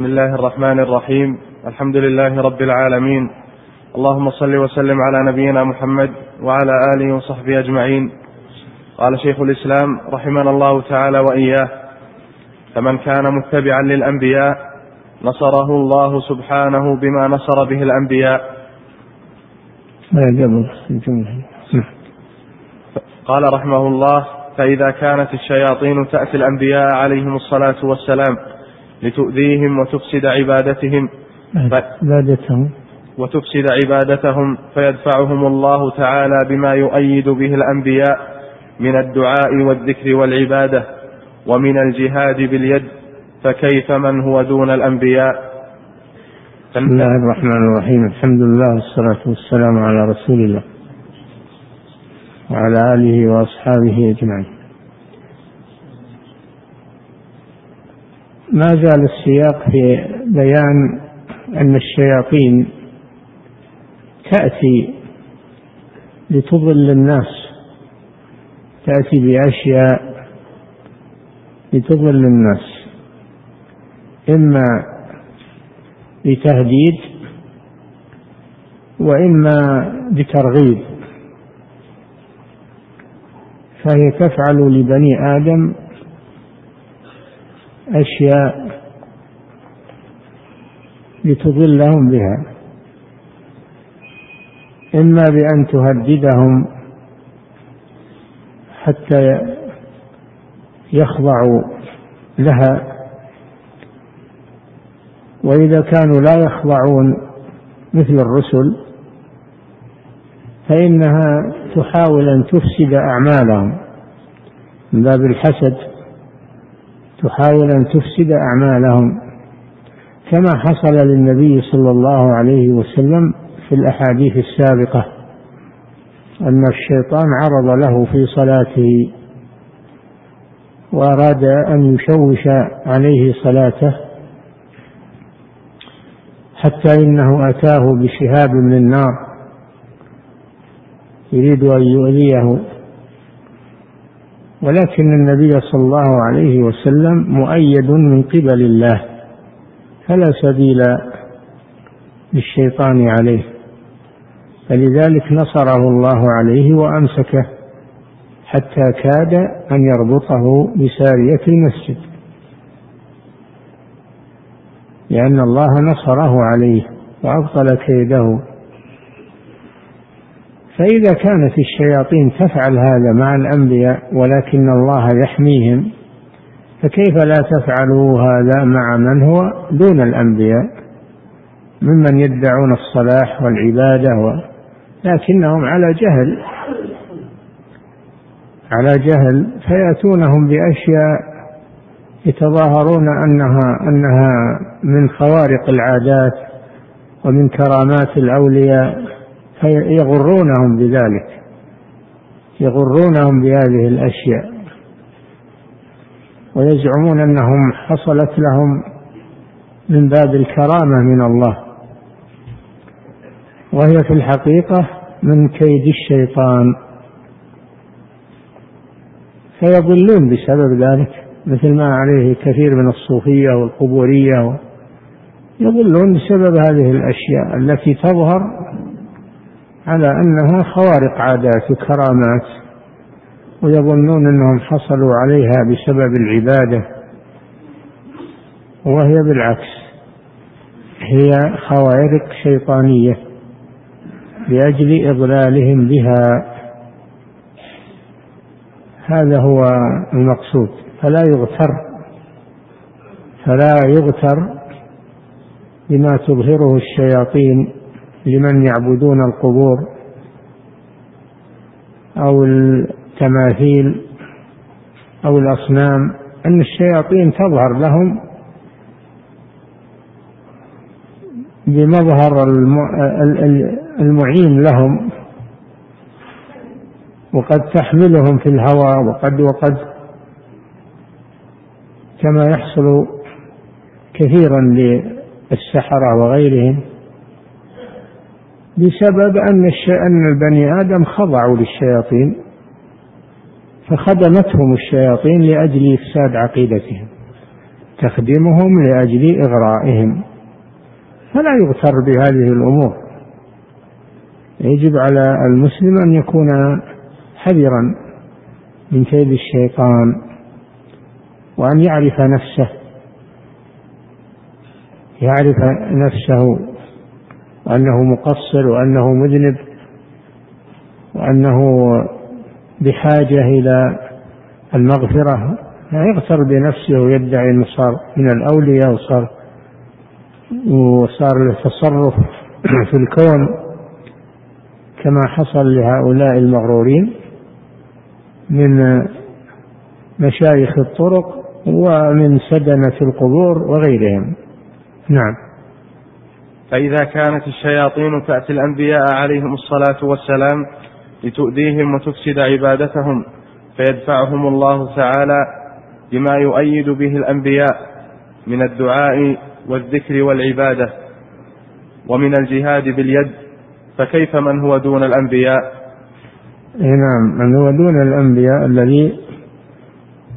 بسم الله الرحمن الرحيم. الحمد لله رب العالمين. اللهم صل وسلم على نبينا محمد وعلى آله وصحبه أجمعين. قال شيخ الإسلام رحمنا الله تعالى وإياه فمن كان متبعا للأنبياء نصره الله سبحانه بما نصر به الأنبياء. قال رحمه الله فإذا كانت الشياطين تأتي الأنبياء عليهم الصلاة والسلام لتؤذيهم وتفسد عبادتهم. عبادتهم. وتفسد عبادتهم فيدفعهم الله تعالى بما يؤيد به الأنبياء من الدعاء والذكر والعبادة ومن الجهاد باليد فكيف من هو دون الأنبياء؟ بسم الله الرحمن الرحيم. الحمد لله والصلاة والسلام على رسول الله وعلى آله وأصحابه أجمعين. ما زال السياق في بيان أن الشياطين تأتي لتضل الناس تأتي بأشياء لتضل الناس إما بتهديد وإما بترغيب فهي تفعل لبني آدم أشياء لتضلهم بها. إما بأن تهددهم حتى يخضعوا لها. وإذا كانوا لا يخضعون مثل الرسل فإنها تحاول أن تفسد أعمالهم من باب الحسد. تحاول أن تفسد أعمالهم كما حصل للنبي صلى الله عليه وسلم في الأحاديث السابقة أن الشيطان عرض له في صلاته وأراد أن يشوش عليه صلاته حتى إنه أتاه بشهاب من نار يريد أن يؤذيه. ولكن النبي صلى الله عليه وسلم مؤيد من قبل الله فلا سبيل للشيطان عليه فلذلك نصره الله عليه وأمسكه حتى كاد أن يربطه بسارية المسجد لأن الله نصره عليه وأبطل كيده فإذا كانت الشياطين تفعل هذا مع الأنبياء ولكن الله يحميهم فكيف لا تفعلوا هذا مع من هو دون الأنبياء ممن يدعون الصلاح والعبادة. لكنهم على جهل على جهل فيأتونهم بأشياء يتظاهرون أنها أنها من خوارق العادات ومن كرامات الأولياء فيغرونهم بذلك. يغرونهم بهذه الأشياء. ويزعمون أنهم حصلت لهم من باب الكرامة من الله. وهي في الحقيقة من كيد الشيطان. فيضلون بسبب ذلك. مثل ما عليه كثير من الصوفية والقبورية. يضلون بسبب هذه الأشياء التي تظهر على أنها خوارق عادات وكرامات ويظنون أنهم حصلوا عليها بسبب العبادة وهي بالعكس هي خوارق شيطانية لأجل إضلالهم بها. هذا هو المقصود. فلا يغتر فلا يغتر بما تظهره الشياطين لمن يعبدون القبور أو التماثيل أو الأصنام أن الشياطين تظهر لهم بمظهر المعين لهم وقد تحملهم في الهوى وقد وقد كما يحصل كثيرا للسحرة وغيرهم. بسبب أن أن البني آدم خضعوا للشياطين فخدمتهم الشياطين لأجل إفساد عقيدتهم تخدمهم لأجل إغرائهم فلا يغتر بهذه الأمور. يجب على المسلم أن يكون حذرا من كيد الشيطان وأن يعرف نفسه يعرف نفسه وأنه مقصر وأنه مذنب وأنه بحاجة إلى المغفرة. لا يغتر بنفسه ويدعي أنه صار من الأولياء وصار وصار له تصرف في الكون كما حصل لهؤلاء المغرورين من مشايخ الطرق ومن سدنة القبور وغيرهم. نعم. فإذا كانت الشياطين تأتي الأنبياء عليهم الصلاة والسلام لتؤذيهم وتفسد عبادتهم فيدفعهم الله تعالى بما يؤيد به الأنبياء من الدعاء والذكر والعبادة ومن الجهاد باليد فكيف من هو دون الأنبياء؟ نعم من هو دون الأنبياء الذي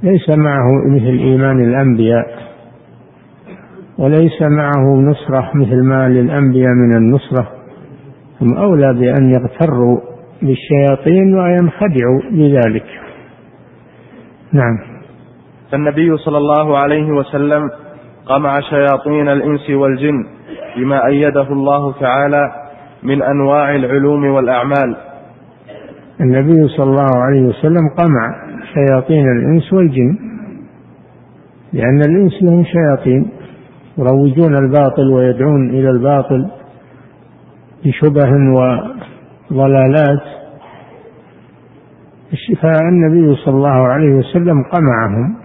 ليس معه مثل إيمان الأنبياء؟ وليس معه نصرة مثل ما للأنبياء من النصرة. هم أولى بأن يغتروا بالشياطين وينخدعوا بذلك. نعم. فالنبي صلى الله عليه وسلم قمع شياطين الإنس والجن بما أيده الله تعالى من أنواع العلوم والأعمال. النبي صلى الله عليه وسلم قمع شياطين الإنس والجن لأن الإنس لهم شياطين. يروجون الباطل ويدعون إلى الباطل بشبه وضلالات. فالنبي صلى الله عليه وسلم قمعهم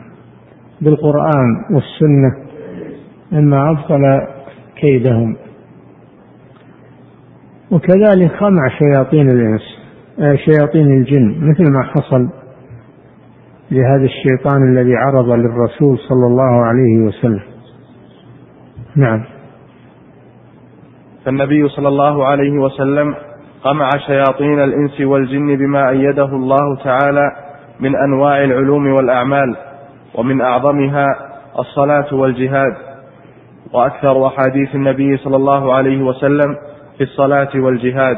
بالقرآن والسنة مما أبطل كيدهم. وكذلك قمع شياطين الإنس آه، شياطين الجن مثل ما حصل لهذا الشيطان الذي عرض للرسول صلى الله عليه وسلم. نعم. فالنبي صلى الله عليه وسلم قمع شياطين الإنس والجن بما أيده الله تعالى من أنواع العلوم والأعمال ومن أعظمها الصلاة والجهاد. وأكثر أحاديث النبي صلى الله عليه وسلم في الصلاة والجهاد.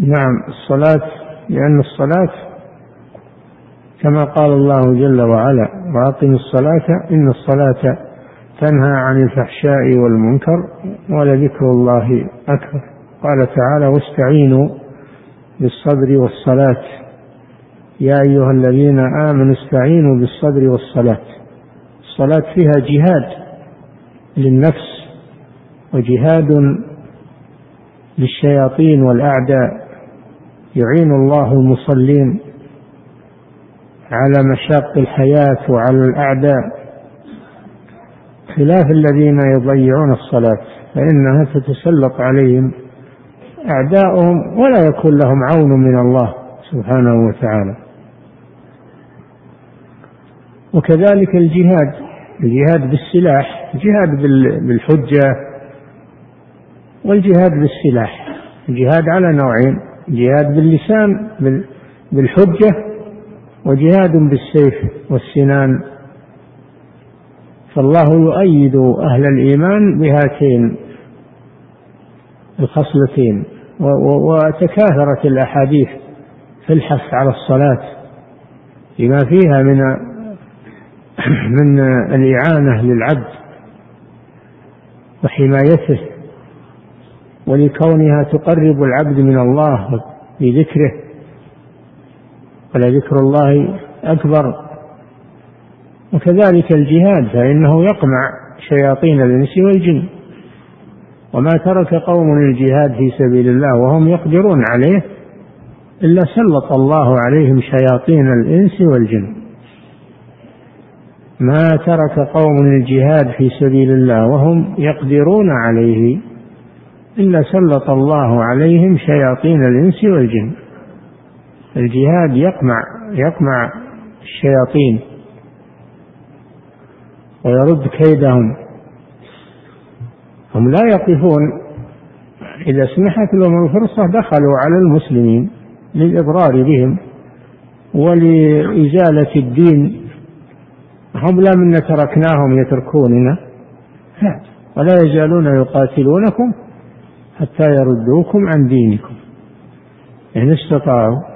نعم الصلاة لأن الصلاة كما قال الله جل وعلا وأقم الصلاة إن الصلاة تنهى عن الفحشاء والمنكر ولذكر الله أكبر. قال تعالى واستعينوا بالصبر والصلاة. يا أيها الذين آمنوا استعينوا بالصبر والصلاة. الصلاة فيها جهاد للنفس وجهاد للشياطين والأعداء. يعين الله المصلين على مشاق الحياة وعلى الأعداء. خلاف الذين يضيعون الصلاة فإنها تتسلط عليهم أعداؤهم ولا يكون لهم عون من الله سبحانه وتعالى. وكذلك الجهاد الجهاد بالسلاح الجهاد بالحجة والجهاد بالسلاح الجهاد على نوعين جهاد باللسان بالحجة وجهاد بالسيف والسنان. فالله يؤيد أهل الإيمان بهاتين الخصلتين وتكاثرت الأحاديث في الحث على الصلاة لما فيها من من الإعانة للعبد وحمايته ولكونها تقرب العبد من الله بذكره ولذكر الله أكبر وكذلك الجهاد فإنه يقمع شياطين الإنس والجن. وما ترك قوم الجهاد في سبيل الله وهم يقدرون عليه إلا سلط الله عليهم شياطين الإنس والجن. ما ترك قوم الجهاد في سبيل الله وهم يقدرون عليه إلا سلط الله عليهم شياطين الإنس والجن. الجهاد يقمع يقمع الشياطين. ويرد كيدهم. هم لا يقفون. إذا سمحت لهم الفرصة دخلوا على المسلمين للإضرار بهم ولإزالة الدين. هم لا منا تركناهم يتركوننا. لا ولا يزالون يقاتلونكم حتى يردوكم عن دينكم. إن استطاعوا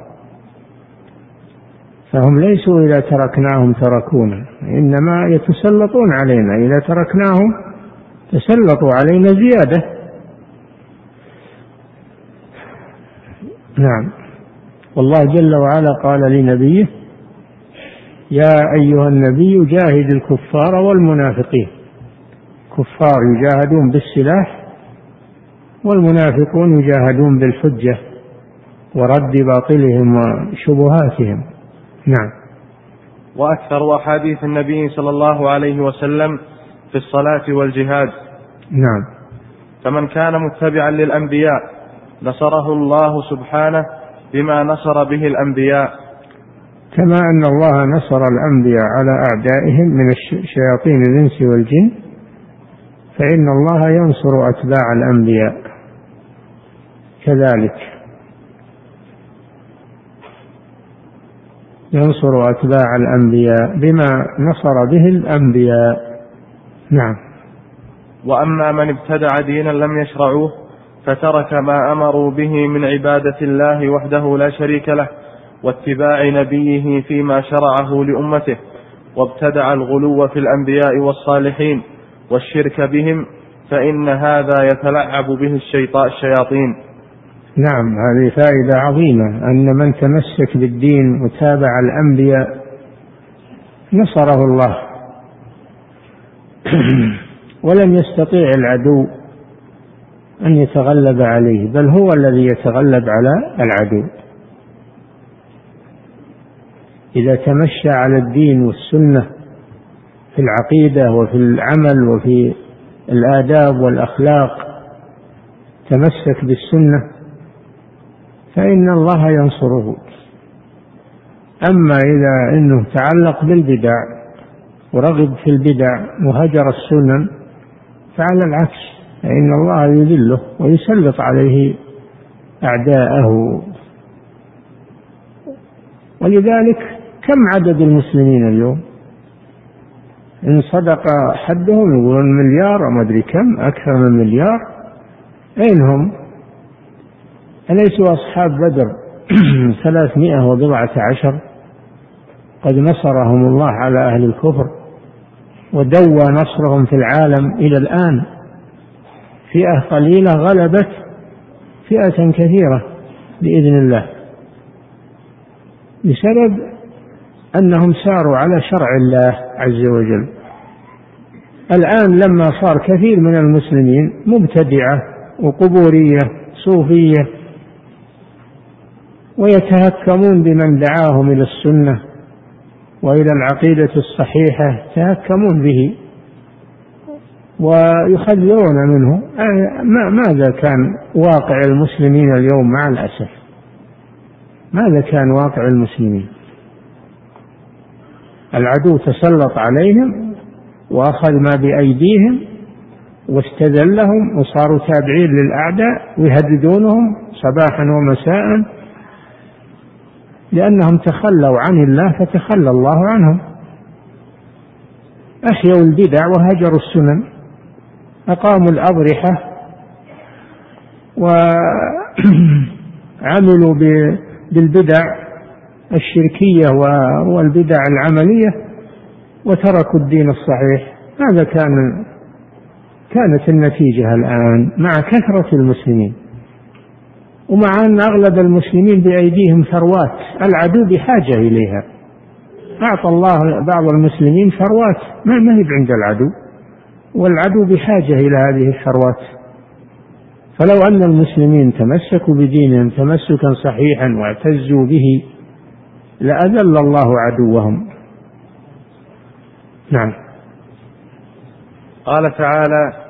فهم ليسوا إذا تركناهم تركونا إنما يتسلطون علينا. إذا تركناهم تسلطوا علينا زيادة. نعم. والله جل وعلا قال لنبيه يا أيها النبي جاهد الكفار والمنافقين. كفار يجاهدون بالسلاح والمنافقون يجاهدون بالحجة ورد باطلهم وشبهاتهم. نعم. وأكثر أحاديث النبي صلى الله عليه وسلم في الصلاة والجهاد. نعم. فمن كان متبعا للأنبياء نصره الله سبحانه بما نصر به الأنبياء. كما أن الله نصر الأنبياء على أعدائهم من شياطين الإنس والجن فإن الله ينصر أتباع الأنبياء. كذلك. ينصر أتباع الأنبياء بما نصر به الأنبياء. نعم. وأما من ابتدع دينا لم يشرعوه فترك ما أمروا به من عبادة الله وحده لا شريك له واتباع نبيه فيما شرعه لأمته وابتدع الغلو في الأنبياء والصالحين والشرك بهم فإن هذا يتلعب به الشيطان الشياطين. نعم هذه فائدة عظيمة أن من تمسك بالدين وتابع الأنبياء نصره الله. ولم يستطيع العدو أن يتغلب عليه بل هو الذي يتغلب على العدو. إذا تمشى على الدين والسنة في العقيدة وفي العمل وفي الآداب والأخلاق تمسك بالسنة فإن الله ينصره. أما إذا أنه تعلق بالبدع ورغب في البدع وهجر السنن فعلى العكس فإن الله يذله ويسلط عليه أعداءه. ولذلك كم عدد المسلمين اليوم؟ إن صدق حدهم يقولون مليار أو أدري كم أكثر من مليار أين هم؟ أليسوا أصحاب بدر ثلاثمائة وبضعة عشر؟ قد نصرهم الله على أهل الكفر ودوى نصرهم في العالم إلى الآن. فئة قليلة غلبت فئة كثيرة بإذن الله بسبب أنهم ساروا على شرع الله عز وجل. الآن لما صار كثير من المسلمين مبتدعة وقبورية صوفية ويتهكمون بمن دعاهم إلى السنة وإلى العقيدة الصحيحة يتهكمون به ويحذرون منه. ماذا كان واقع المسلمين اليوم مع الأسف؟ ماذا كان واقع المسلمين؟ العدو تسلط عليهم وأخذ ما بأيديهم واستذلهم وصاروا تابعين للأعداء ويهددونهم صباحا ومساء. لأنهم تخلوا عن الله فتخلى الله عنهم. أحيوا البدع وهجروا السنن أقاموا الأضرحة وعملوا بالبدع الشركية والبدع العملية وتركوا الدين الصحيح. هذا كان كانت النتيجة الآن مع كثرة المسلمين. ومع أن أغلب المسلمين بأيديهم ثروات العدو بحاجة إليها. أعطى الله بعض المسلمين ثروات ما هي عند العدو؟ والعدو بحاجة إلى هذه الثروات. فلو أن المسلمين تمسكوا بدينهم تمسكا صحيحا واعتزوا به لأذل الله عدوهم. نعم. قال تعالى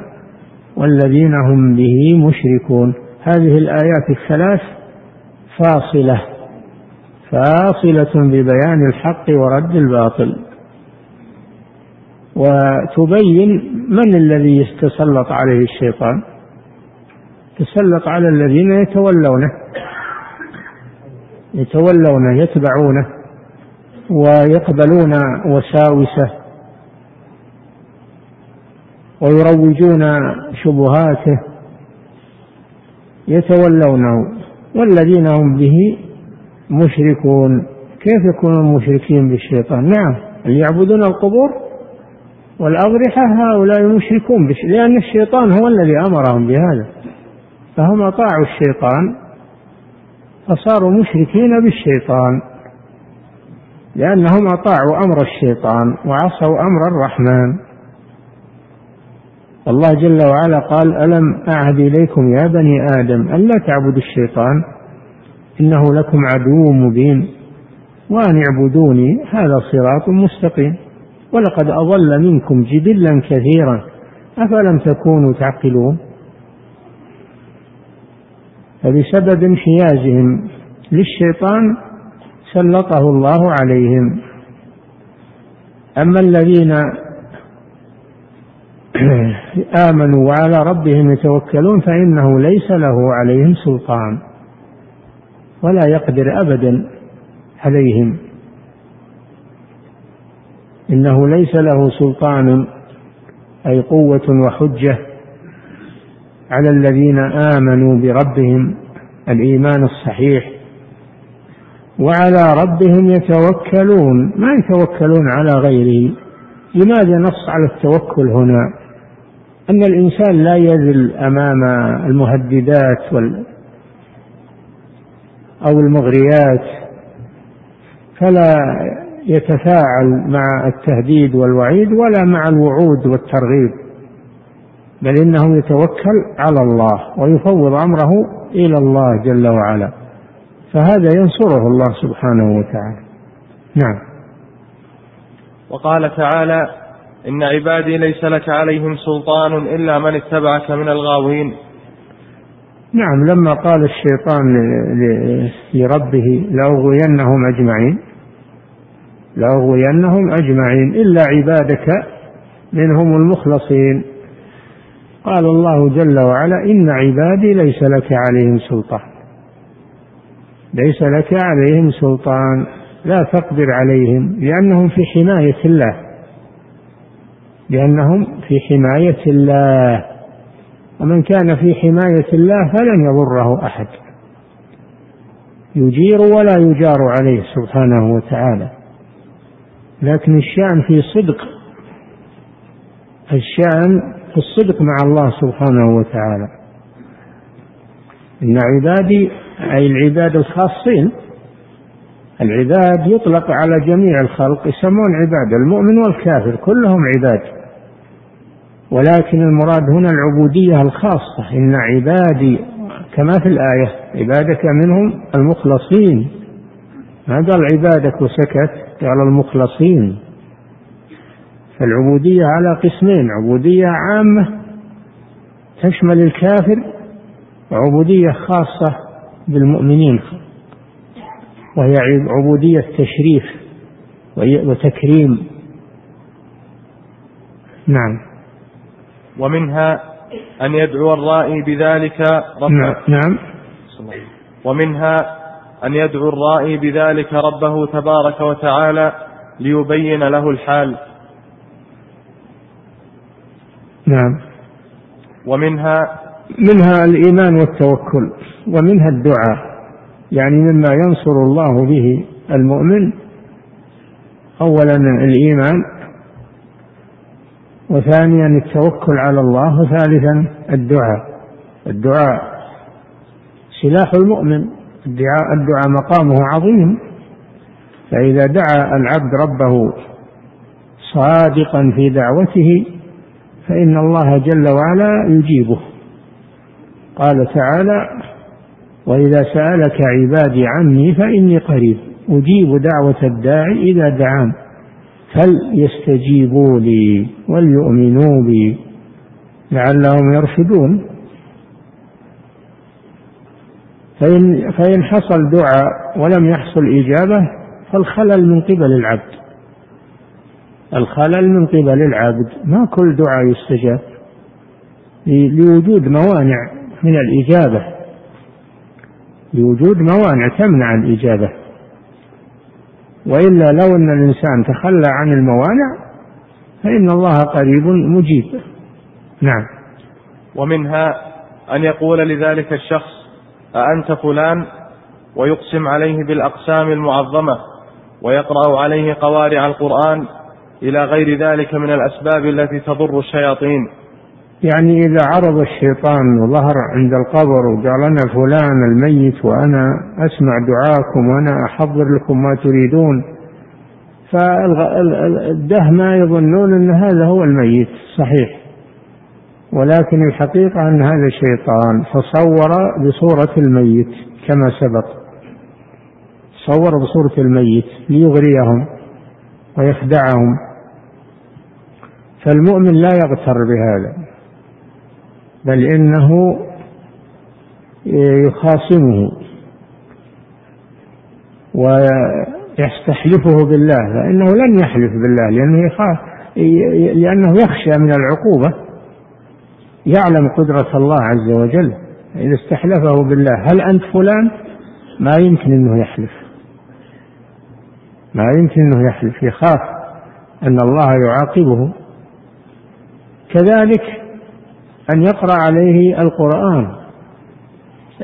والذين هم به مشركون. هذه الآيات الثلاث فاصلة فاصلة ببيان الحق ورد الباطل. وتبين من الذي يتسلط عليه الشيطان. تسلط على الذين يتولونه يتولونه يتبعونه ويقبلون وساوسه. ويروجون شبهاته يتولونه والذين هم به مشركون. كيف يكونون مشركين بالشيطان؟ نعم اللي يعبدون القبور والأضرحة؟ هؤلاء مشركون بش... لأن الشيطان هو الذي أمرهم بهذا. فهم أطاعوا الشيطان فصاروا مشركين بالشيطان لأنهم أطاعوا أمر الشيطان وعصوا أمر الرحمن. الله جل وعلا قال ألم أعهد إليكم يا بني آدم ألا تعبدوا الشيطان؟ إنه لكم عدو مبين. وأن اعبدوني هذا صراط مستقيم. ولقد أضل منكم جبلا كثيرا. أفلم تكونوا تعقلون؟ فبسبب انحيازهم للشيطان سلطه الله عليهم. أما الذين آمنوا وعلى ربهم يتوكلون فإنه ليس له عليهم سلطان ولا يقدر أبدا عليهم. إنه ليس له سلطان أي قوة وحجة على الذين آمنوا بربهم الإيمان الصحيح. وعلى ربهم يتوكلون ما يتوكلون على غيره. لماذا نص على التوكل هنا؟ أن الإنسان لا يذل أمام المهددات وال أو المغريات فلا يتفاعل مع التهديد والوعيد ولا مع الوعود والترغيب بل إنه يتوكل على الله ويفوض أمره إلى الله جل وعلا. فهذا ينصره الله سبحانه وتعالى. نعم. وقال تعالى إن عبادي ليس لك عليهم سلطان إلا من اتبعك من الغاوين. نعم لما قال الشيطان لربه لأغوينهم أجمعين لأغوينهم أجمعين إلا عبادك منهم المخلصين. قال الله جل وعلا إن عبادي ليس لك عليهم سلطان ليس لك عليهم سلطان لا تقدر عليهم لأنهم في حماية الله. لأنهم في حماية الله. ومن كان في حماية الله فلن يضره أحد. يجير ولا يجار عليه سبحانه وتعالى. لكن الشأن في صدق. الشأن في الصدق مع الله سبحانه وتعالى. إن عبادي أي العباد الخاصين العباد يطلق على جميع الخلق يسمون عباد المؤمن والكافر كلهم عباد. ولكن المراد هنا العبودية الخاصة. إن عبادي كما في الآية عبادك منهم المخلصين. ما قال عبادك وسكت؟ قال المخلصين. فالعبودية على قسمين عبودية عامة تشمل الكافر وعبودية خاصة بالمؤمنين. وهي عبودية تشريف وتكريم. نعم. ومنها أن يدعو الرائي بذلك ربه. نعم ومنها أن يدعو الرائي بذلك ربه تبارك وتعالى ليبين له الحال. نعم. ومنها منها الإيمان والتوكل ومنها الدعاء يعني مما ينصر الله به المؤمن. أولا الإيمان وثانيا التوكل على الله وثالثا الدعاء. الدعاء سلاح المؤمن الدعاء الدعاء مقامه عظيم. فإذا دعا العبد ربه صادقا في دعوته فإن الله جل وعلا يجيبه. قال تعالى وإذا سألك عبادي عني فإني قريب. أجيب دعوة الداعي إذا دعان. فليستجيبوا لي وليؤمنوا بي لعلهم يرشدون. فإن, فإن حصل دعاء ولم يحصل إجابة فالخلل من قبل العبد. الخلل من قبل العبد. ما كل دعاء يستجاب. لوجود موانع من الإجابة. لوجود موانع تمنع الإجابة. وإلا لو أن الإنسان تخلى عن الموانع فإن الله قريب مجيب. نعم. ومنها أن يقول لذلك الشخص أأنت فلان؟ ويقسم عليه بالأقسام المعظمة ويقرأ عليه قوارع القرآن إلى غير ذلك من الأسباب التي تضر الشياطين. يعني إذا عرض الشيطان وظهر عند القبر وقال أنا فلان الميت وأنا أسمع دعاكم وأنا أحضر لكم ما تريدون فالدهمة يظنون أن هذا هو الميت صحيح. ولكن الحقيقة أن هذا شيطان فصور بصورة الميت كما سبق. صور بصورة الميت ليغريهم ويخدعهم. فالمؤمن لا يغتر بهذا. بل إنه يخاصمه ويستحلفه بالله فإنه لن يحلف بالله لأنه يخاف لأنه يخشى من العقوبة يعلم قدرة الله عز وجل إذا استحلفه بالله هل أنت فلان؟ ما يمكن أنه يحلف. ما يمكن أنه يحلف يخاف أن الله يعاقبه. كذلك أن يقرأ عليه القرآن.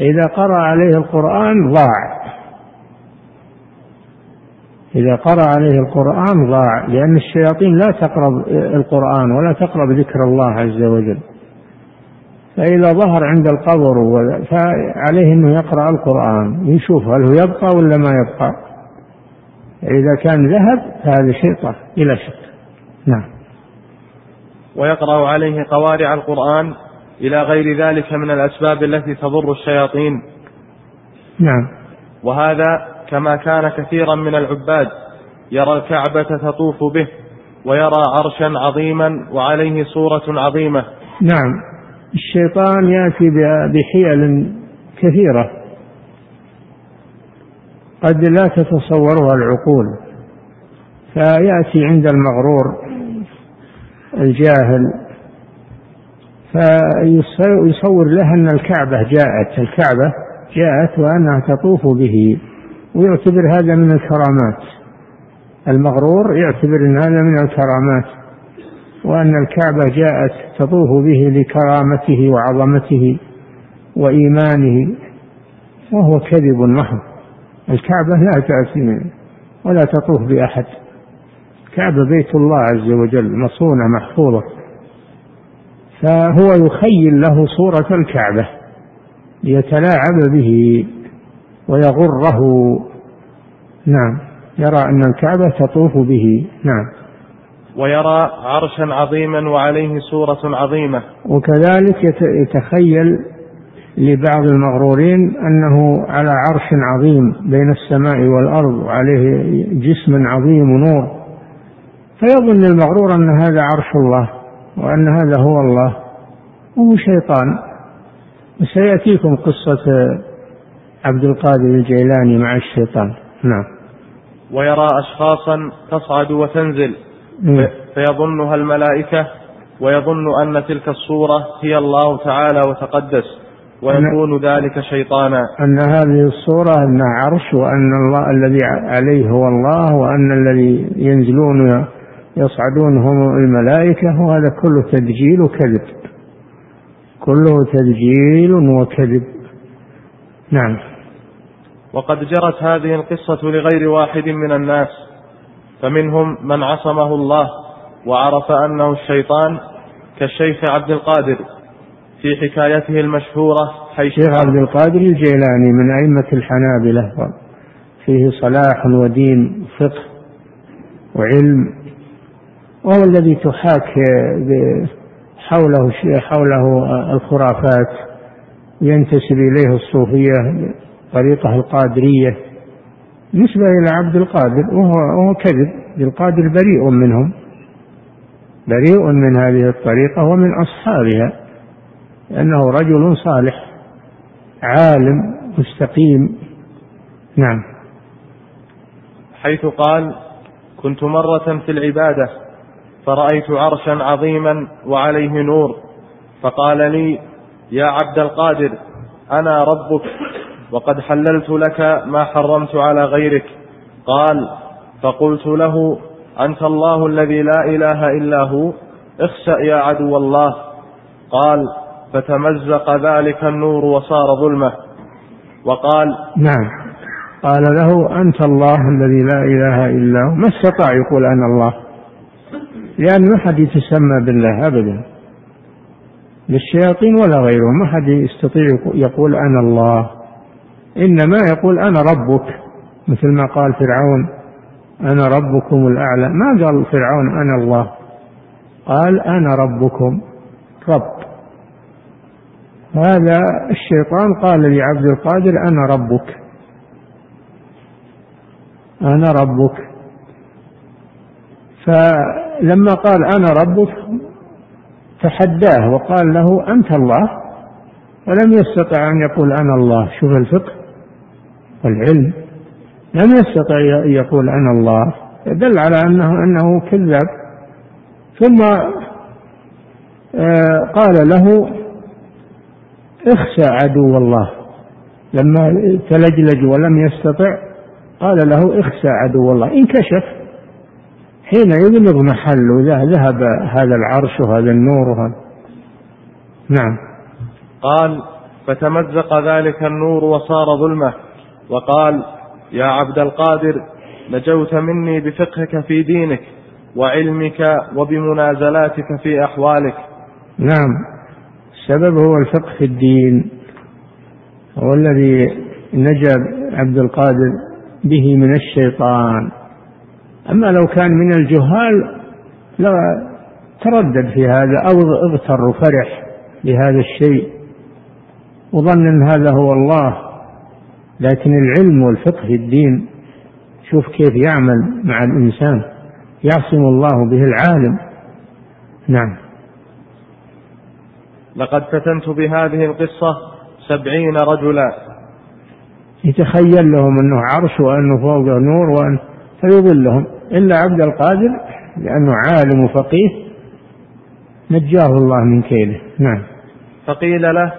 إذا قرأ عليه القرآن ضاع. إذا قرأ عليه القرآن ضاع لأن الشياطين لا تقرب القرآن ولا تقرب ذكر الله عز وجل. فإذا ظهر عند القبر فعليه أنه يقرأ القرآن يشوف هل هو يبقى ولا ما يبقى. إذا كان ذهب فهذا شيطان إلى شك. نعم. ويقرأ عليه قوارع القرآن إلى غير ذلك من الأسباب التي تضر الشياطين. نعم. وهذا كما كان كثيرا من العباد يرى الكعبة تطوف به ويرى عرشا عظيما وعليه صورة عظيمة. نعم. الشيطان يأتي بحيل كثيرة. قد لا تتصورها العقول. فيأتي عند المغرور. الجاهل فيصور له أن الكعبة جاءت الكعبة جاءت وأنها تطوف به ويعتبر هذا من الكرامات. المغرور يعتبر إن هذا من الكرامات وأن الكعبة جاءت تطوف به لكرامته وعظمته وإيمانه وهو كذب محض الكعبة لا تأتي ولا تطوف بأحد. كعبة بيت الله عز وجل مصونة محفوظة فهو يخيل له صورة الكعبة ليتلاعب به ويغره. نعم يرى أن الكعبة تطوف به. نعم. ويرى عرشا عظيما وعليه سورة عظيمة. وكذلك يتخيل لبعض المغرورين أنه على عرش عظيم بين السماء والأرض وعليه جسم عظيم ونور. فيظن المغرور أن هذا عرش الله وأن هذا هو الله. وهو شيطان. وسيأتيكم قصة عبد القادر الجيلاني مع الشيطان. نعم. ويرى أشخاصا تصعد وتنزل. فيظنها الملائكة ويظن أن تلك الصورة هي الله تعالى وتقدس. ويكون ذلك شيطانا. أن هذه الصورة أنها عرش وأن الله الذي عليه هو الله وأن الذي ينزلون يصعدون هم الملائكة وهذا كله تدجيل وكذب. كله تدجيل وكذب. نعم. وقد جرت هذه القصة لغير واحد من الناس فمنهم من عصمه الله وعرف أنه الشيطان كالشيخ عبد القادر في حكايته المشهورة حيث الشيخ عبد القادر الجيلاني من أئمة الحنابلة فيه صلاح ودين وفقه وعلم وهو الذي تحاك حوله حوله الخرافات ينتسب إليه الصوفية طريقة القادرية. نسبة إلى عبد القادر وهو, وهو كذب القادر بريء منهم. بريء من هذه الطريقة ومن أصحابها لأنه رجل صالح عالم مستقيم. نعم. حيث قال كنت مرة في العبادة فرأيت عرشا عظيما وعليه نور فقال لي يا عبد القادر أنا ربك وقد حللت لك ما حرمت على غيرك. قال فقلت له أنت الله الذي لا إله إلا هو اخسأ يا عدو الله. قال فتمزق ذلك النور وصار ظلمة. وقال نعم. قال له أنت الله الذي لا إله إلا هو ما استطاع يقول أنا الله؟ لأن ما حد يتسمى بالله أبدا. للشياطين ولا غيرهم. ما حد يستطيع يقول أنا الله. إنما يقول أنا ربك. مثل ما قال فرعون أنا ربكم الأعلى. ما قال فرعون أنا الله؟ قال أنا ربكم. رب. هذا الشيطان قال لعبد القادر أنا ربك. أنا ربك. فلما قال أنا ربك تحداه وقال له أنت الله ولم يستطع أن يقول أنا الله. شوف الفقه والعلم. لم يستطع يقول أنا الله. دل على أنه أنه كذاب. ثم آه، قال له اخشى عدو الله. لما تلجلج ولم يستطع قال له اخشى عدو الله. انكشف. حين يبلغ محله ذهب هذا العرش وهذا النور وهذا. نعم. قال فتمزق ذلك النور وصار ظلمة. وقال يا عبد القادر نجوت مني بفقهك في دينك وعلمك وبمنازلاتك في أحوالك. نعم. السبب هو الفقه في الدين هو الذي نجا عبد القادر به من الشيطان. أما لو كان من الجهال لا تردد في هذا أو اغتر وفرح بهذا الشيء. وظن أن هذا هو الله. لكن العلم والفقه في الدين شوف كيف يعمل مع الإنسان. يعصم الله به العالم. نعم. لقد فتنت بهذه القصة سبعين رجلا. يتخيل لهم أنه عرش وأنه فوقه نور وأن فيضلهم إلا عبد القادر لأنه عالم وفقيه نجاه الله من كيده. نعم. فقيل له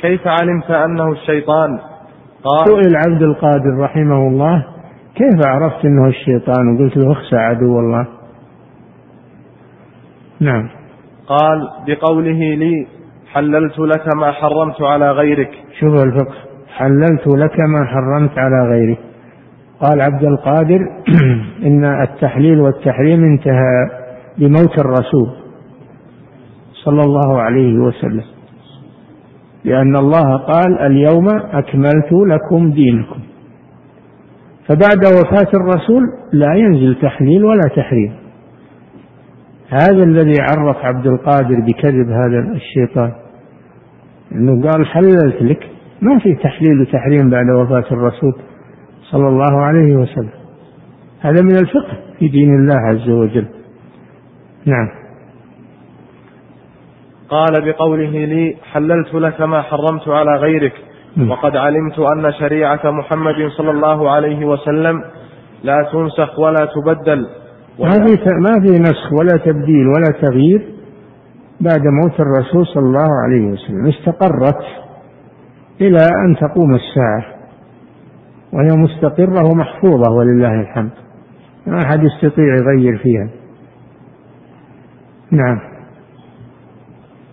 كيف علمت أنه الشيطان؟ قال سئل عبد القادر رحمه الله كيف عرفت أنه الشيطان؟ وقلت له اخسى عدو الله. نعم. قال بقوله لي حللت لك ما حرمت على غيرك. شوف الفقه. حللت لك ما حرمت على غيرك. قال عبد القادر إن التحليل والتحريم انتهى بموت الرسول صلى الله عليه وسلم. لأن الله قال اليوم أكملت لكم دينكم. فبعد وفاة الرسول لا ينزل تحليل ولا تحريم. هذا الذي عرف عبد القادر بكذب هذا الشيطان إنه قال حللت لك ما في تحليل وتحريم بعد وفاة الرسول. صلى الله عليه وسلم. هذا من الفقه في دين الله عز وجل. نعم. قال بقوله لي حللت لك ما حرمت على غيرك وقد علمت أن شريعة محمد صلى الله عليه وسلم لا تنسخ ولا تبدل. ما في ما في نسخ ولا تبديل ولا تغيير بعد موت الرسول صلى الله عليه وسلم. استقرت إلى أن تقوم الساعة. وهي مستقرة ومحفوظة ولله الحمد. ما أحد يستطيع يغير فيها. نعم.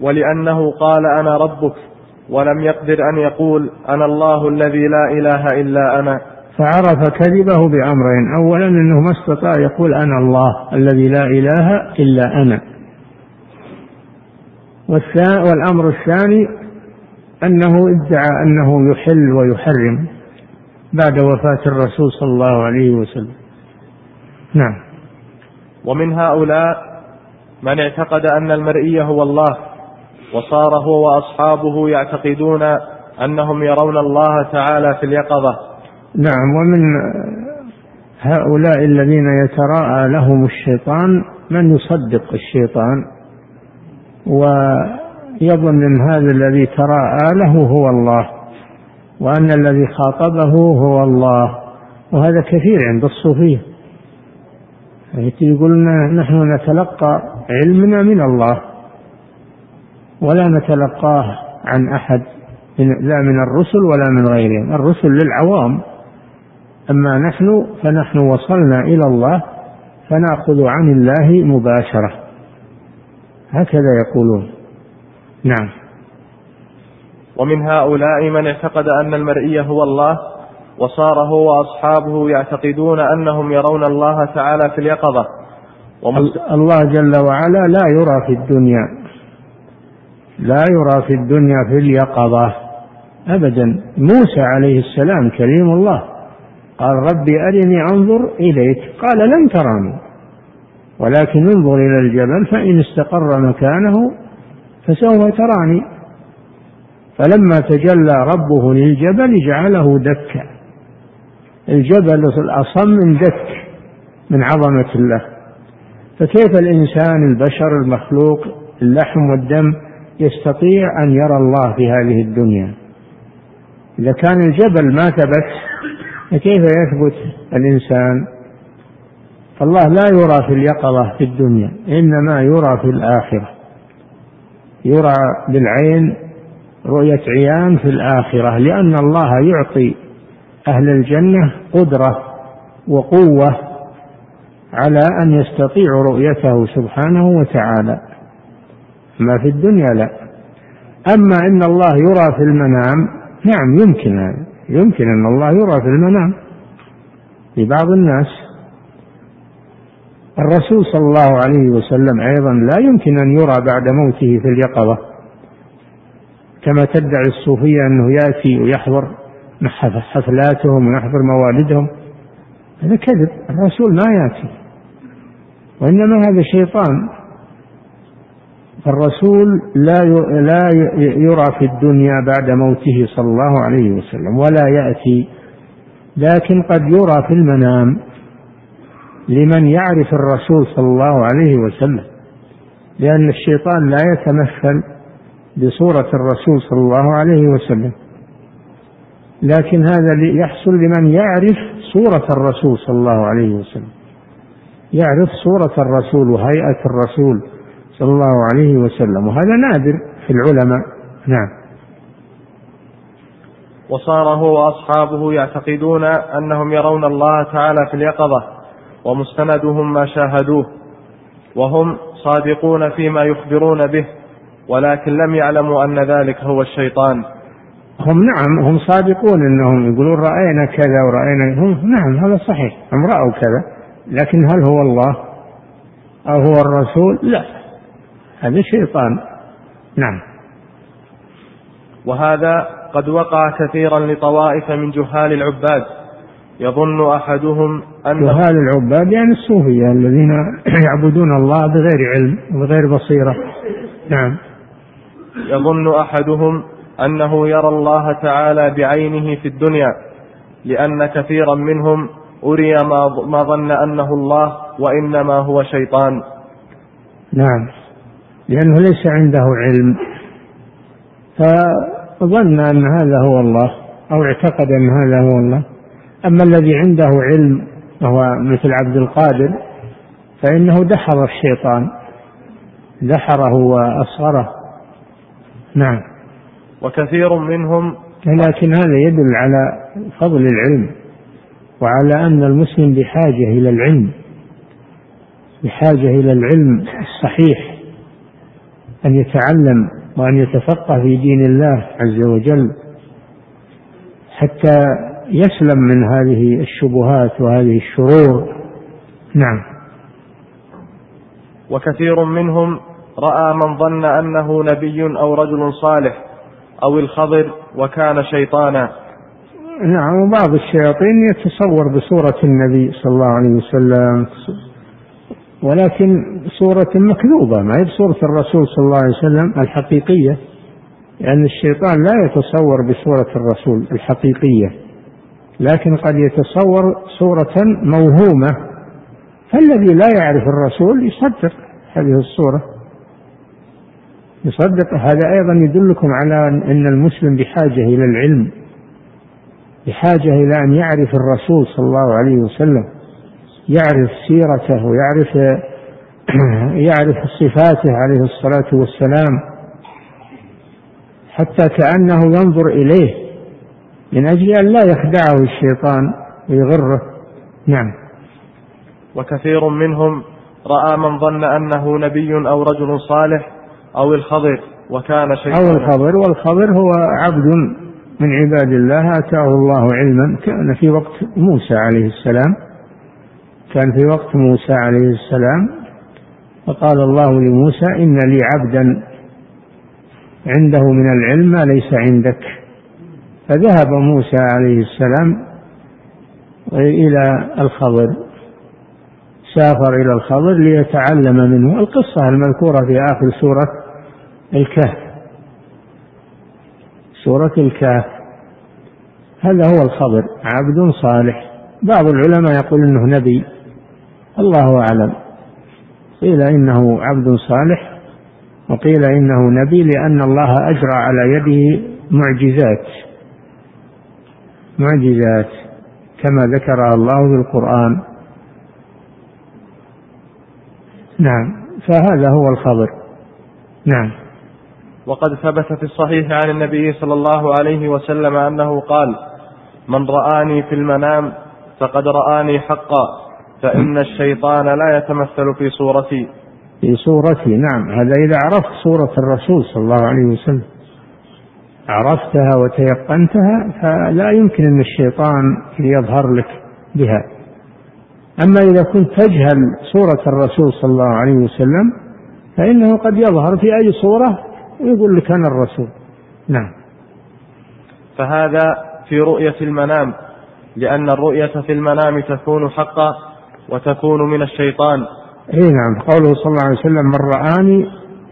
ولأنه قال أنا ربك ولم يقدر أن يقول أنا الله الذي لا إله إلا أنا. فعرف كذبه بأمرين. أولا أنه ما استطاع يقول أنا الله الذي لا إله إلا أنا. والأمر الثاني أنه ادعى أنه يحل ويحرم. بعد وفاة الرسول صلى الله عليه وسلم. نعم. ومن هؤلاء من اعتقد أن المرئي هو الله وصار هو وأصحابه يعتقدون أنهم يرون الله تعالى في اليقظة. نعم. ومن هؤلاء الذين يتراءى لهم الشيطان من يصدق الشيطان ويظن أن هذا الذي تراءى له هو الله. وأن الذي خاطبه هو الله. وهذا كثير عند الصوفية. يقولون نحن نتلقى علمنا من الله. ولا نتلقاه عن أحد لا من الرسل ولا من غيرهم. الرسل للعوام. أما نحن فنحن وصلنا إلى الله فنأخذ عن الله مباشرة. هكذا يقولون. نعم. ومن هؤلاء من اعتقد أن المرئي هو الله وصار هو وأصحابه يعتقدون أنهم يرون الله تعالى في اليقظة. الله جل وعلا لا يرى في الدنيا لا يرى في الدنيا في اليقظة ابدا. موسى عليه السلام كريم الله قال ربي أرني أنظر إليك. قال لن تراني ولكن انظر إلى الجبل فإن استقر مكانه فسوف تراني. فلما تجلى ربه للجبل جعله دكا. الجبل الأصم دك من عظمة الله. فكيف الإنسان البشر المخلوق اللحم والدم يستطيع أن يرى الله في هذه الدنيا؟ إذا كان الجبل ما ثبت فكيف يثبت الإنسان؟ فالله لا يرى في اليقظة في الدنيا إنما يرى في الآخرة. يرى بالعين رؤية عيان في الآخرة لأن الله يعطي أهل الجنة قدرة وقوة على أن يستطيعوا رؤيته سبحانه وتعالى. ما في الدنيا لا. أما إن الله يرى في المنام نعم يمكن هذا يمكن أن الله يرى في المنام. لبعض الناس الرسول صلى الله عليه وسلم أيضا لا يمكن أن يرى بعد موته في اليقظة. كما تدعي الصوفية أنه يأتي ويحضر حفلاتهم ويحضر موالدهم هذا كذب الرسول ما يأتي. وإنما هذا شيطان. فالرسول لا لا يرى في الدنيا بعد موته صلى الله عليه وسلم ولا يأتي لكن قد يرى في المنام لمن يعرف الرسول صلى الله عليه وسلم لأن الشيطان لا يتمثل بصورة الرسول صلى الله عليه وسلم. لكن هذا يحصل لمن يعرف صورة الرسول صلى الله عليه وسلم. يعرف صورة الرسول وهيئة الرسول صلى الله عليه وسلم. وهذا نادر في العلماء. نعم. وصار هو وأصحابه يعتقدون أنهم يرون الله تعالى في اليقظة ومستندهم ما شاهدوه وهم صادقون فيما يخبرون به. ولكن لم يعلموا أن ذلك هو الشيطان. هم نعم هم صادقون إنهم يقولون رأينا كذا ورأينا هم نعم هذا صحيح. هم رأوا كذا. لكن هل هو الله أو هو الرسول؟ لا. هذا شيطان. نعم. وهذا قد وقع كثيرا لطوائف من جهال العباد. يظن أحدهم أن جهال العباد يعني الصوفية الذين يعبدون الله بغير علم وبغير بصيرة. نعم. يظن أحدهم أنه يرى الله تعالى بعينه في الدنيا لأن كثيرا منهم أري ما ظن أنه الله وإنما هو شيطان. نعم. لأنه ليس عنده علم فظن أن هذا هو الله أو اعتقد أن هذا هو الله. أما الذي عنده علم وهو مثل عبد القادر فإنه دحر الشيطان دحره وأصغره. نعم. وكثير منهم لكن هذا يدل على فضل العلم وعلى أن المسلم بحاجة إلى العلم بحاجة إلى العلم الصحيح أن يتعلم وأن يتفقه في دين الله عز وجل حتى يسلم من هذه الشبهات وهذه الشرور. نعم. وكثير منهم رأى من ظن أنه نبي أو رجل صالح أو الخضر وكان شيطانا. نعم وبعض الشياطين يتصور بصورة النبي صلى الله عليه وسلم ولكن صورة مكذوبة ما هي بصورة الرسول صلى الله عليه وسلم الحقيقية لأن الشيطان لا يتصور بصورة الرسول الحقيقية لكن قد يتصور صورة موهومة فالذي لا يعرف الرسول يصدق هذه الصورة. يصدق. هذا أيضا يدلكم على أن المسلم بحاجة إلى العلم بحاجة إلى أن يعرف الرسول صلى الله عليه وسلم يعرف سيرته ويعرف يعرف صفاته عليه الصلاة والسلام حتى كأنه ينظر إليه من أجل أن لا يخدعه الشيطان ويغره. نعم. وكثير منهم رأى من ظن أنه نبي أو رجل صالح أو الخضر وكان شيطانا أو الخضر. والخضر هو عبد من عباد الله آتاه الله علما. كان في وقت موسى عليه السلام. كان في وقت موسى عليه السلام. فقال الله لموسى إن لي عبدا عنده من العلم ما ليس عندك. فذهب موسى عليه السلام إلى الخضر. سافر إلى الخضر ليتعلم منه. القصة المذكورة في آخر سورة الكهف. سورة الكهف. هذا هو الخضر عبد صالح. بعض العلماء يقول إنه نبي. الله أعلم. قيل إنه عبد صالح وقيل إنه نبي لأن الله أجرى على يده معجزات. معجزات. كما ذكرها الله في القرآن. نعم. فهذا هو الخبر. نعم. وقد ثبت في الصحيح عن النبي صلى الله عليه وسلم أنه قال من رآني في المنام فقد رآني حقا فإن الشيطان لا يتمثل في صورتي. في صورتي نعم. هذا إذا عرفت صورة الرسول صلى الله عليه وسلم. عرفتها وتيقنتها فلا يمكن أن الشيطان يظهر لك بها. أما إذا كنت تجهل صورة الرسول صلى الله عليه وسلم فإنه قد يظهر في أي صورة ويقول لك أنا الرسول. نعم. فهذا في رؤية المنام لأن الرؤية في المنام تكون حقا وتكون من الشيطان. إي نعم. قوله صلى الله عليه وسلم من رآني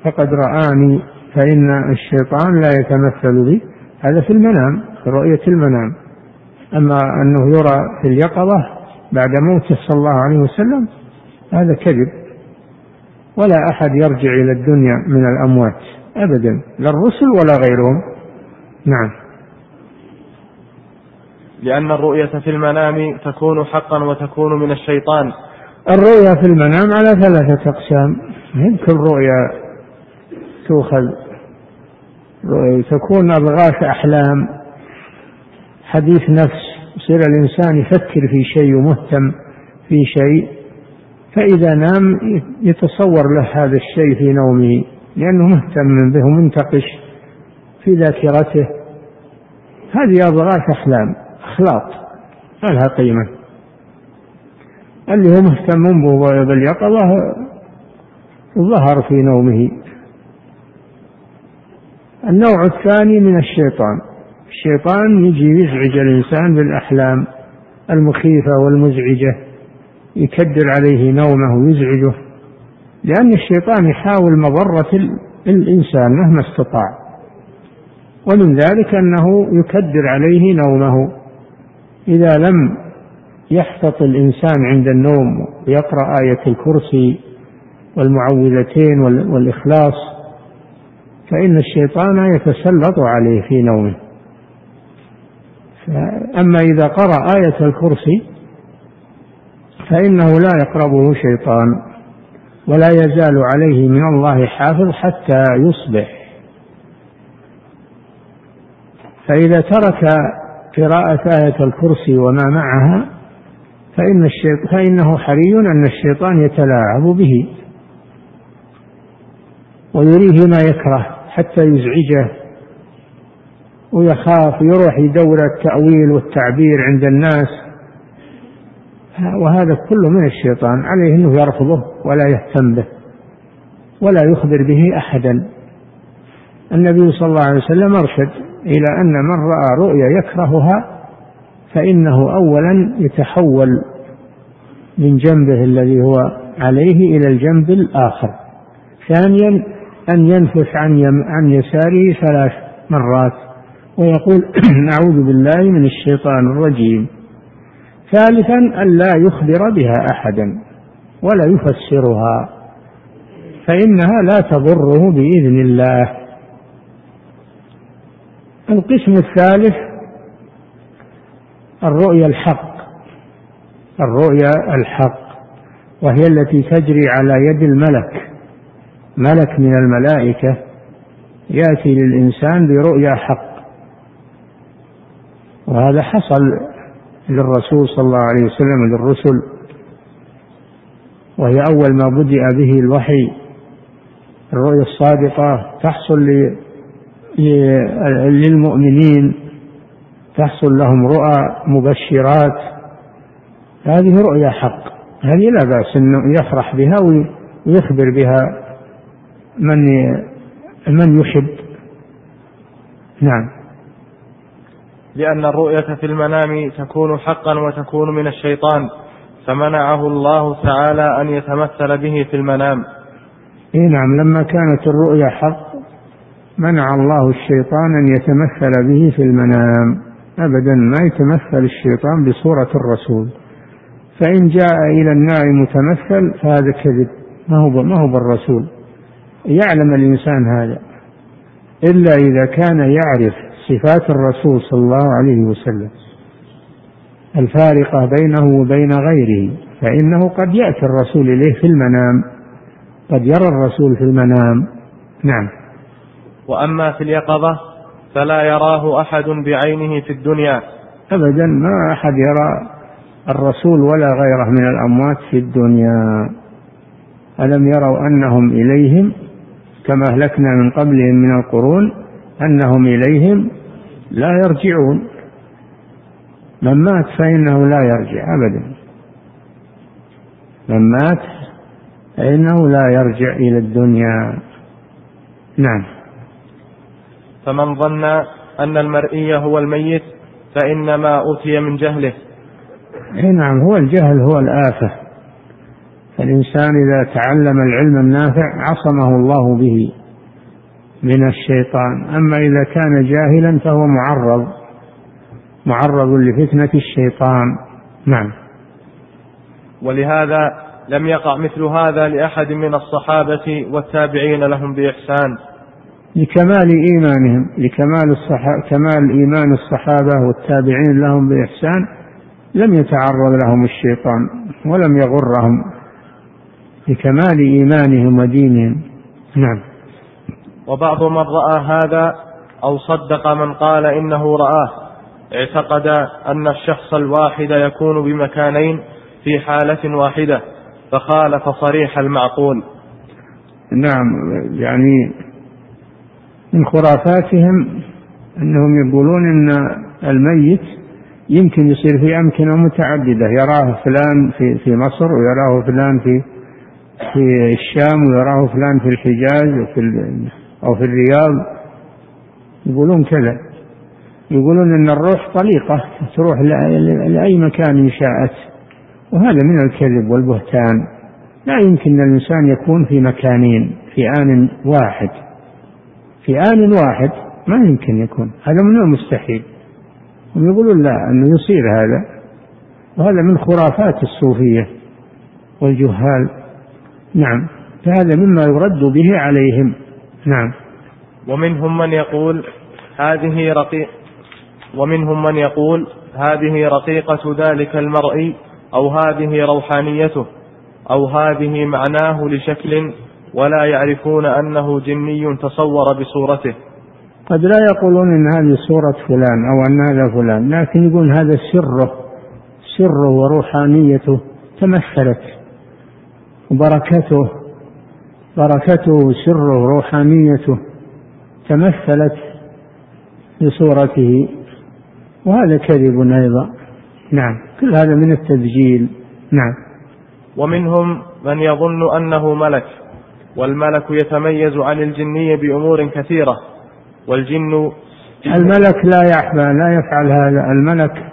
فقد رآني فإن الشيطان لا يتمثل بي. هذا في المنام في رؤية المنام. أما أنه يرى في اليقظة بعد موته صلى الله عليه وسلم هذا كذب. ولا أحد يرجع إلى الدنيا من الأموات. أبدا لا الرسل ولا غيرهم. نعم. لأن الرؤية في المنام تكون حقا وتكون من الشيطان. الرؤيا في المنام على ثلاثة أقسام. كل رؤيا تؤخذ تكون أضغاث أحلام حديث نفس يصير الإنسان يفكر في شيء ومهتم في شيء فإذا نام يتصور له هذا الشيء في نومه. لأنه مهتم به ومنتقش في ذاكرته. هذه أضغاث أحلام أخلاط ما لها قيمة؟ اللي هو مهتم باليقظة ظهر في نومه. النوع الثاني من الشيطان. الشيطان يجي يزعج الإنسان بالأحلام المخيفة والمزعجة يكدر عليه نومه ويزعجه. لأن الشيطان يحاول مضرة الإنسان مهما استطاع. ومن ذلك أنه يكدر عليه نومه. إذا لم يحتط الإنسان عند النوم ويقرأ آية الكرسي والمعوذتين والإخلاص فإن الشيطان يتسلط عليه في نومه. أما إذا قرأ آية الكرسي فإنه لا يقربه شيطان. ولا يزال عليه من الله حافظ حتى يصبح. فإذا ترك قراءة آية الكرسي وما معها فإن فإنه حري أن الشيطان يتلاعب به ويريه ما يكره حتى يزعجه ويخاف يروح يدور التأويل والتعبير عند الناس وهذا كله من الشيطان عليه أنه يرفضه ولا يهتم به ولا يخبر به أحدا. النبي صلى الله عليه وسلم أرشد إلى أن من رأى رؤيا يكرهها فإنه أولا يتحول من جنبه الذي هو عليه إلى الجنب الآخر. ثانيا أن ينفث عن, عن يساره ثلاث مرات ويقول نعوذ بالله من الشيطان الرجيم. ثالثا ألا يخبر بها أحدا ولا يفسرها فإنها لا تضره بإذن الله. القسم الثالث الرؤيا الحق الرؤيا الحق وهي التي تجري على يد الملك. ملك من الملائكة يأتي للإنسان برؤيا حق وهذا حصل للرسول صلى الله عليه وسلم للرسل وهي أول ما بدأ به الوحي الرؤيا الصادقة تحصل للمؤمنين تحصل لهم رؤى مبشرات. هذه رؤيا حق هذه لا بأس أنه يفرح بها ويخبر بها من من يحب. نعم. لأن الرؤية في المنام تكون حقا وتكون من الشيطان فمنعه الله تعالى أن يتمثل به في المنام. إي نعم لما كانت الرؤيا حق منع الله الشيطان أن يتمثل به في المنام. ابدا ما يتمثل الشيطان بصورة الرسول. فإن جاء إلى النائم متمثل فهذا كذب. ما هو ما هو بالرسول. يعلم الإنسان هذا. إلا إذا كان يعرف صفات الرسول صلى الله عليه وسلم. الفارقة بينه وبين غيره فإنه قد يأتي الرسول إليه في المنام قد يرى الرسول في المنام. نعم. وأما في اليقظة فلا يراه أحد بعينه في الدنيا. أبدا ما أحد يرى الرسول ولا غيره من الأموات في الدنيا. ألم يروا أنهم إليهم كما أهلكنا من قبلهم من القرون؟ أنهم إليهم لا يرجعون. من مات فإنه لا يرجع أبدا. من مات فإنه لا يرجع إلى الدنيا. نعم. فمن ظن أن المرئي هو الميت فإنما أوتي من جهله. اي نعم هو الجهل هو الآفة. فالإنسان إذا تعلم العلم النافع عصمه الله به. من الشيطان. أما إذا كان جاهلا فهو معرض معرض لفتنة الشيطان. نعم. ولهذا لم يقع مثل هذا لأحد من الصحابة والتابعين لهم بإحسان. لكمال إيمانهم لكمال الصحابة كمال إيمان الصحابة والتابعين لهم بإحسان لم يتعرض لهم الشيطان ولم يغرهم. لكمال إيمانهم ودينهم. نعم. وبعض من رأى هذا أو صدق من قال إنه رآه اعتقد أن الشخص الواحد يكون بمكانين في حالة واحدة فخالف صريح المعقول. نعم يعني من خرافاتهم أنهم يقولون إن الميت يمكن يصير في أمكنة متعددة يراه فلان في في مصر ويراه فلان في في الشام ويراه فلان في الحجاز وفي أو في الرياض يقولون كذا. يقولون إن الروح طليقة تروح لأي مكان شاءت وهذا من الكذب والبهتان. لا يمكن الإنسان يكون في مكانين في آن واحد. في آن واحد ما يمكن يكون. هذا من المستحيل. هم يقولون لا أنه يصير هذا. وهذا من خرافات الصوفية والجهال. نعم. فهذا مما يرد به عليهم. نعم. ومنهم من يقول هذه رقيق ومنهم من يقول هذه رقيقة ذلك المرء أو هذه روحانيته أو هذه معناه لشكل ولا يعرفون أنه جني تصور بصورته. قد لا يقولون إن هذه صورة فلان أو أن هذا فلان لكن يقول هذا سره سره وروحانيته تمثلت وبركته بركته وسره وروحانيته تمثلت بصورته. وهذا كذب أيضا. نعم. كل هذا من التدجيل نعم. ومنهم من يظن أنه ملك والملك يتميز عن الجني بأمور كثيرة والجن الملك لا يحبى لا يفعل هذا. الملك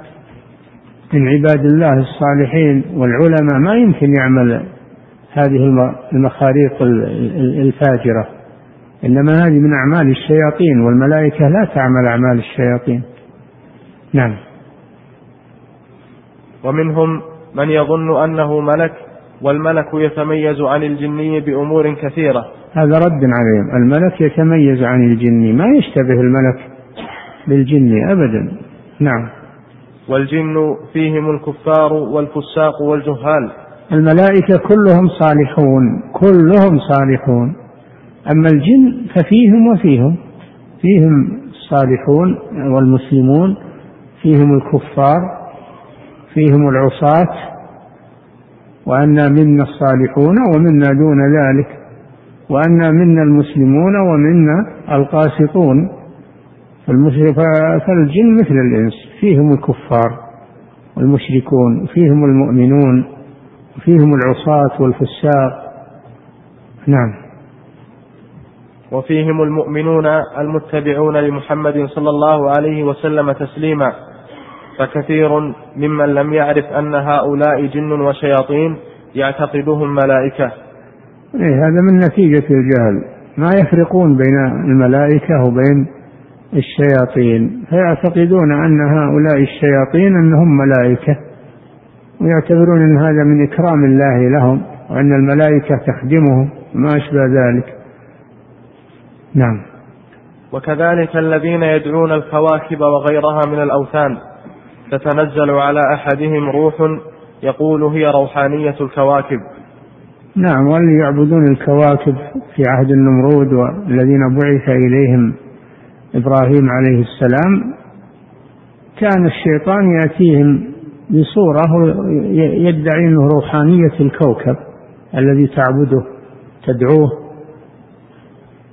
من عباد الله الصالحين والعلماء ما يمكن يعمل هذه المخاريق الفاجرة. إنما هذه من أعمال الشياطين والملائكة لا تعمل أعمال الشياطين. نعم. ومنهم من يظن أنه ملك والملك يتميز عن الجني بأمور كثيرة. هذا رد عليهم. الملك يتميز عن الجني ما يشتبه الملك بالجني أبدا. نعم. والجن فيهم الكفار والفساق والجهال. الملائكة كلهم صالحون كلهم صالحون. أما الجن ففيهم وفيهم فيهم الصالحون والمسلمون فيهم الكفار فيهم العصاة وأنا منا الصالحون ومنا دون ذلك وأنا منا المسلمون ومنا القاسطون. فالجن مثل الإنس فيهم الكفار والمشركون فيهم المؤمنون. فيهم العصاة والفساق. نعم. وفيهم المؤمنون المتبعون لمحمد صلى الله عليه وسلم تسليما. فكثير ممن لم يعرف أن هؤلاء جن وشياطين يعتقدهم ملائكة. إيه هذا من نتيجة الجهل. ما يفرقون بين الملائكة وبين الشياطين. فيعتقدون أن هؤلاء الشياطين أنهم ملائكة. ويعتبرون أن هذا من إكرام الله لهم وأن الملائكة تخدمهم وما أشبه ذلك. نعم. وكذلك الذين يدعون الكواكب وغيرها من الأوثان تتنزل على أحدهم روح يقول هي روحانية الكواكب. نعم والذي يعبدون الكواكب في عهد النمرود والذين بعث إليهم إبراهيم عليه السلام. كان الشيطان يأتيهم بصورة يدعي أنه روحانية الكوكب الذي تعبده تدعوه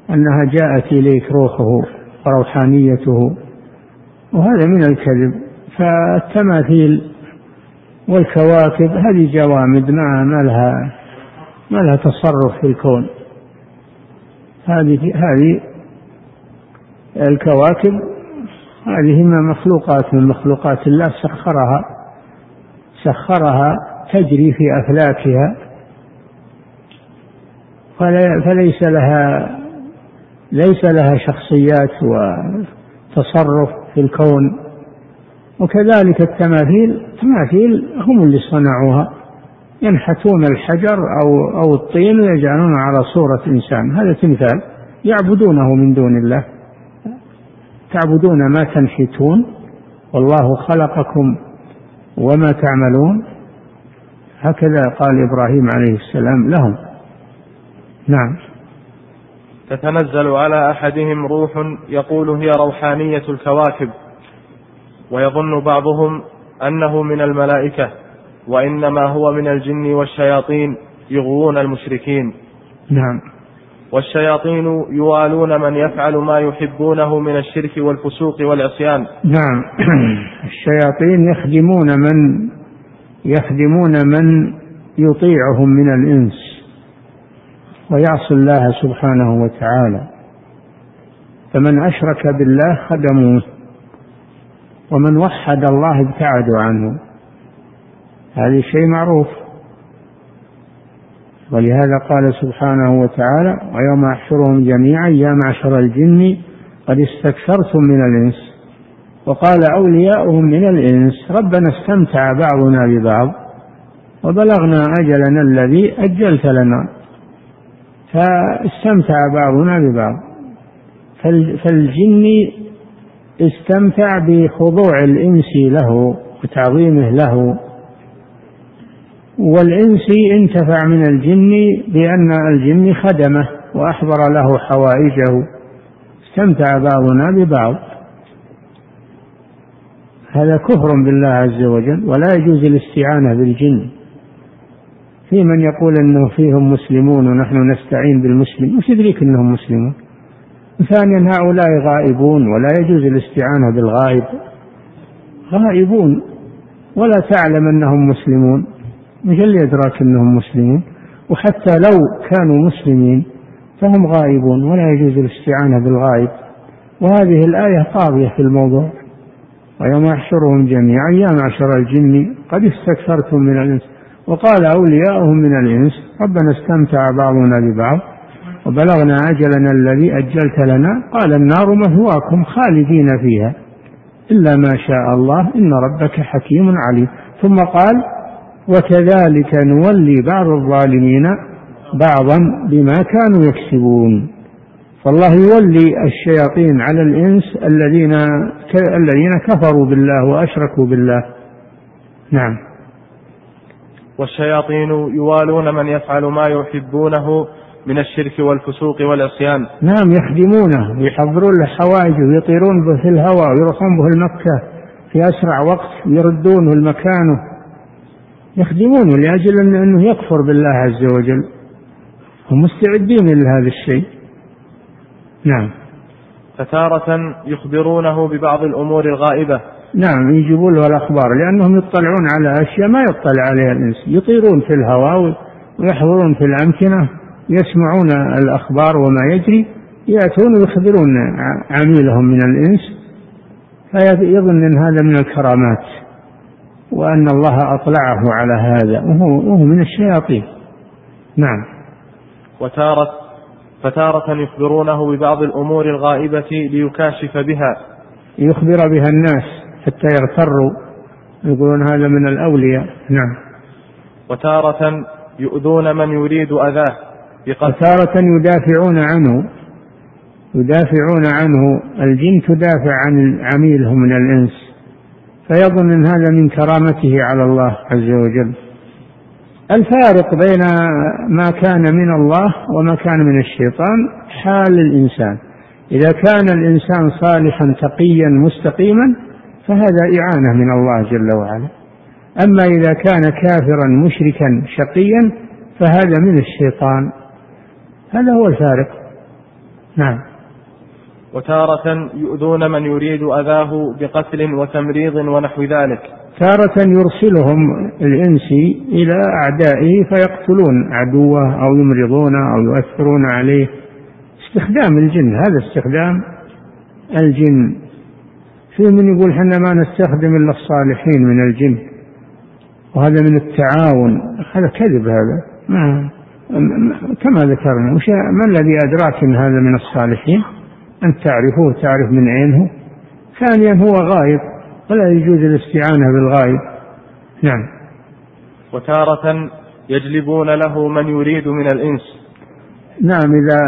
أنها جاءت إليك روحه وروحانيته وهذا من الكذب. فالتماثيل والكواكب هذه جوامد ما ما لها ما لها تصرف في الكون. هذه هذه الكواكب هذه من مخلوقات من مخلوقات الله سخرها. سخرها تجري في أفلاكها فليس لها ليس لها شخصيات وتصرف في الكون. وكذلك التماثيل التماثيل هم اللي صنعوها. ينحتون الحجر أو أو الطين ويجعلونه على صورة إنسان هذا تمثال يعبدونه من دون الله. تعبدون ما تنحتون. والله خلقكم وما تعملون؟ هكذا قال إبراهيم عليه السلام لهم. نعم. تتنزل على أحدهم روح يقول هي روحانية الكواكب ويظن بعضهم أنه من الملائكة وإنما هو من الجن والشياطين يغوون المشركين. نعم. والشياطين يوالون من يفعل ما يحبونه من الشرك والفسوق والعصيان. نعم. الشياطين يخدمون من يخدمون من يطيعهم من الإنس ويعصي الله سبحانه وتعالى. فمن أشرك بالله خدموه ومن وحد الله ابتعدوا عنه. هذا شيء معروف. ولهذا قال سبحانه وتعالى ويوم أحشرهم جميعا يا معشر الجن قد استكثرتم من الإنس. وقال أولياؤهم من الإنس. ربنا استمتع بعضنا ببعض وبلغنا أجلنا الذي أجلت لنا فاستمتع بعضنا ببعض. فالجن استمتع بخضوع الإنس له وتعظيمه له. والإنس انتفع من الجن بأن الجن خدمه وأحضر له حوائجه. استمتع بعضنا ببعض. هذا كفر بالله عز وجل ولا يجوز الاستعانة بالجن. في من يقول إنه فيهم مسلمون ونحن نستعين بالمسلم وش يدريك إنهم مسلمون؟ ثانيا هؤلاء غائبون ولا يجوز الاستعانة بالغائب. غائبون. ولا تعلم أنهم مسلمون. مش اللي يدراك أنهم مسلمون وحتى لو كانوا مسلمين فهم غائبون ولا يجوز الاستعانة بالغائب. وهذه الآية طاغية في الموضوع. ويوم يحشرهم جميعا يا معشر الجن قد استكثرتم من الإنس. وقال أولياؤهم من الإنس ربنا استمتع بعضنا ببعض. وبلغنا أجلنا الذي أجلت لنا. قال النار مثواكم خالدين فيها. إلا ما شاء الله إن ربك حكيم عليم. ثم قال وكذلك نولي بعض الظالمين بعضا بما كانوا يكسبون. فالله يولي الشياطين على الإنس الذين الذين كفروا بالله وأشركوا بالله. نعم. والشياطين يوالون من يفعل ما يحبونه من الشرك والفسوق والعصيان. نعم يخدمونه ويحضرون له حوائج ويطيرون به في الهواء ويروحون به المكة في أسرع وقت ويردونه لمكانه يخدمونه لأجل أنه يكفر بالله عز وجل. هم مستعدين لهذا الشيء. نعم. فتارة يخبرونه ببعض الأمور الغائبة. نعم يجيبون له الأخبار لأنهم يطلعون على أشياء ما يطلع عليها الإنس يطيرون في الهواء ويحضرون في الأمكنة يسمعون الأخبار وما يجري يأتون ويخبرون عميلهم من الإنس. فيظن أن هذا من الكرامات. وأن الله أطلعه على هذا. وهو, وهو من الشياطين. نعم. وتارة فتارة يخبرونه ببعض الأمور الغائبة ليكاشف بها. يخبر بها الناس حتى يغتروا. يقولون هذا من الأولياء. نعم. وتارة يؤذون من يريد أذاه وتارة يدافعون عنه. يدافعون عنه. الجن تدافع عن عميلهم من الإنس. فيظن أن هذا من كرامته على الله عز وجل. الفارق بين ما كان من الله وما كان من الشيطان حال الإنسان. إذا كان الإنسان صالحا تقيا مستقيما فهذا إعانة من الله جل وعلا. أما إذا كان كافرا مشركا شقيا فهذا من الشيطان. هذا هو الفارق. نعم. وتارة يؤذون من يريد أذاه بقتل وتمريض ونحو ذلك. تارة يرسلهم الإنسي إلى أعدائه فيقتلون عدوه أو يمرضونه أو يؤثرون عليه. استخدام الجن هذا استخدام الجن. في من يقول حنا ما نستخدم إلا الصالحين من الجن. وهذا من التعاون. هذا كذب هذا. ما كما ذكرنا. ما الذي أدراك أن هذا من الصالحين؟ أن تعرفه تعرف من عينه. ثانيا هو غائب ولا يجوز الاستعانة بالغائب. نعم. وتارة يجلبون له من يريد من الإنس. نعم إذا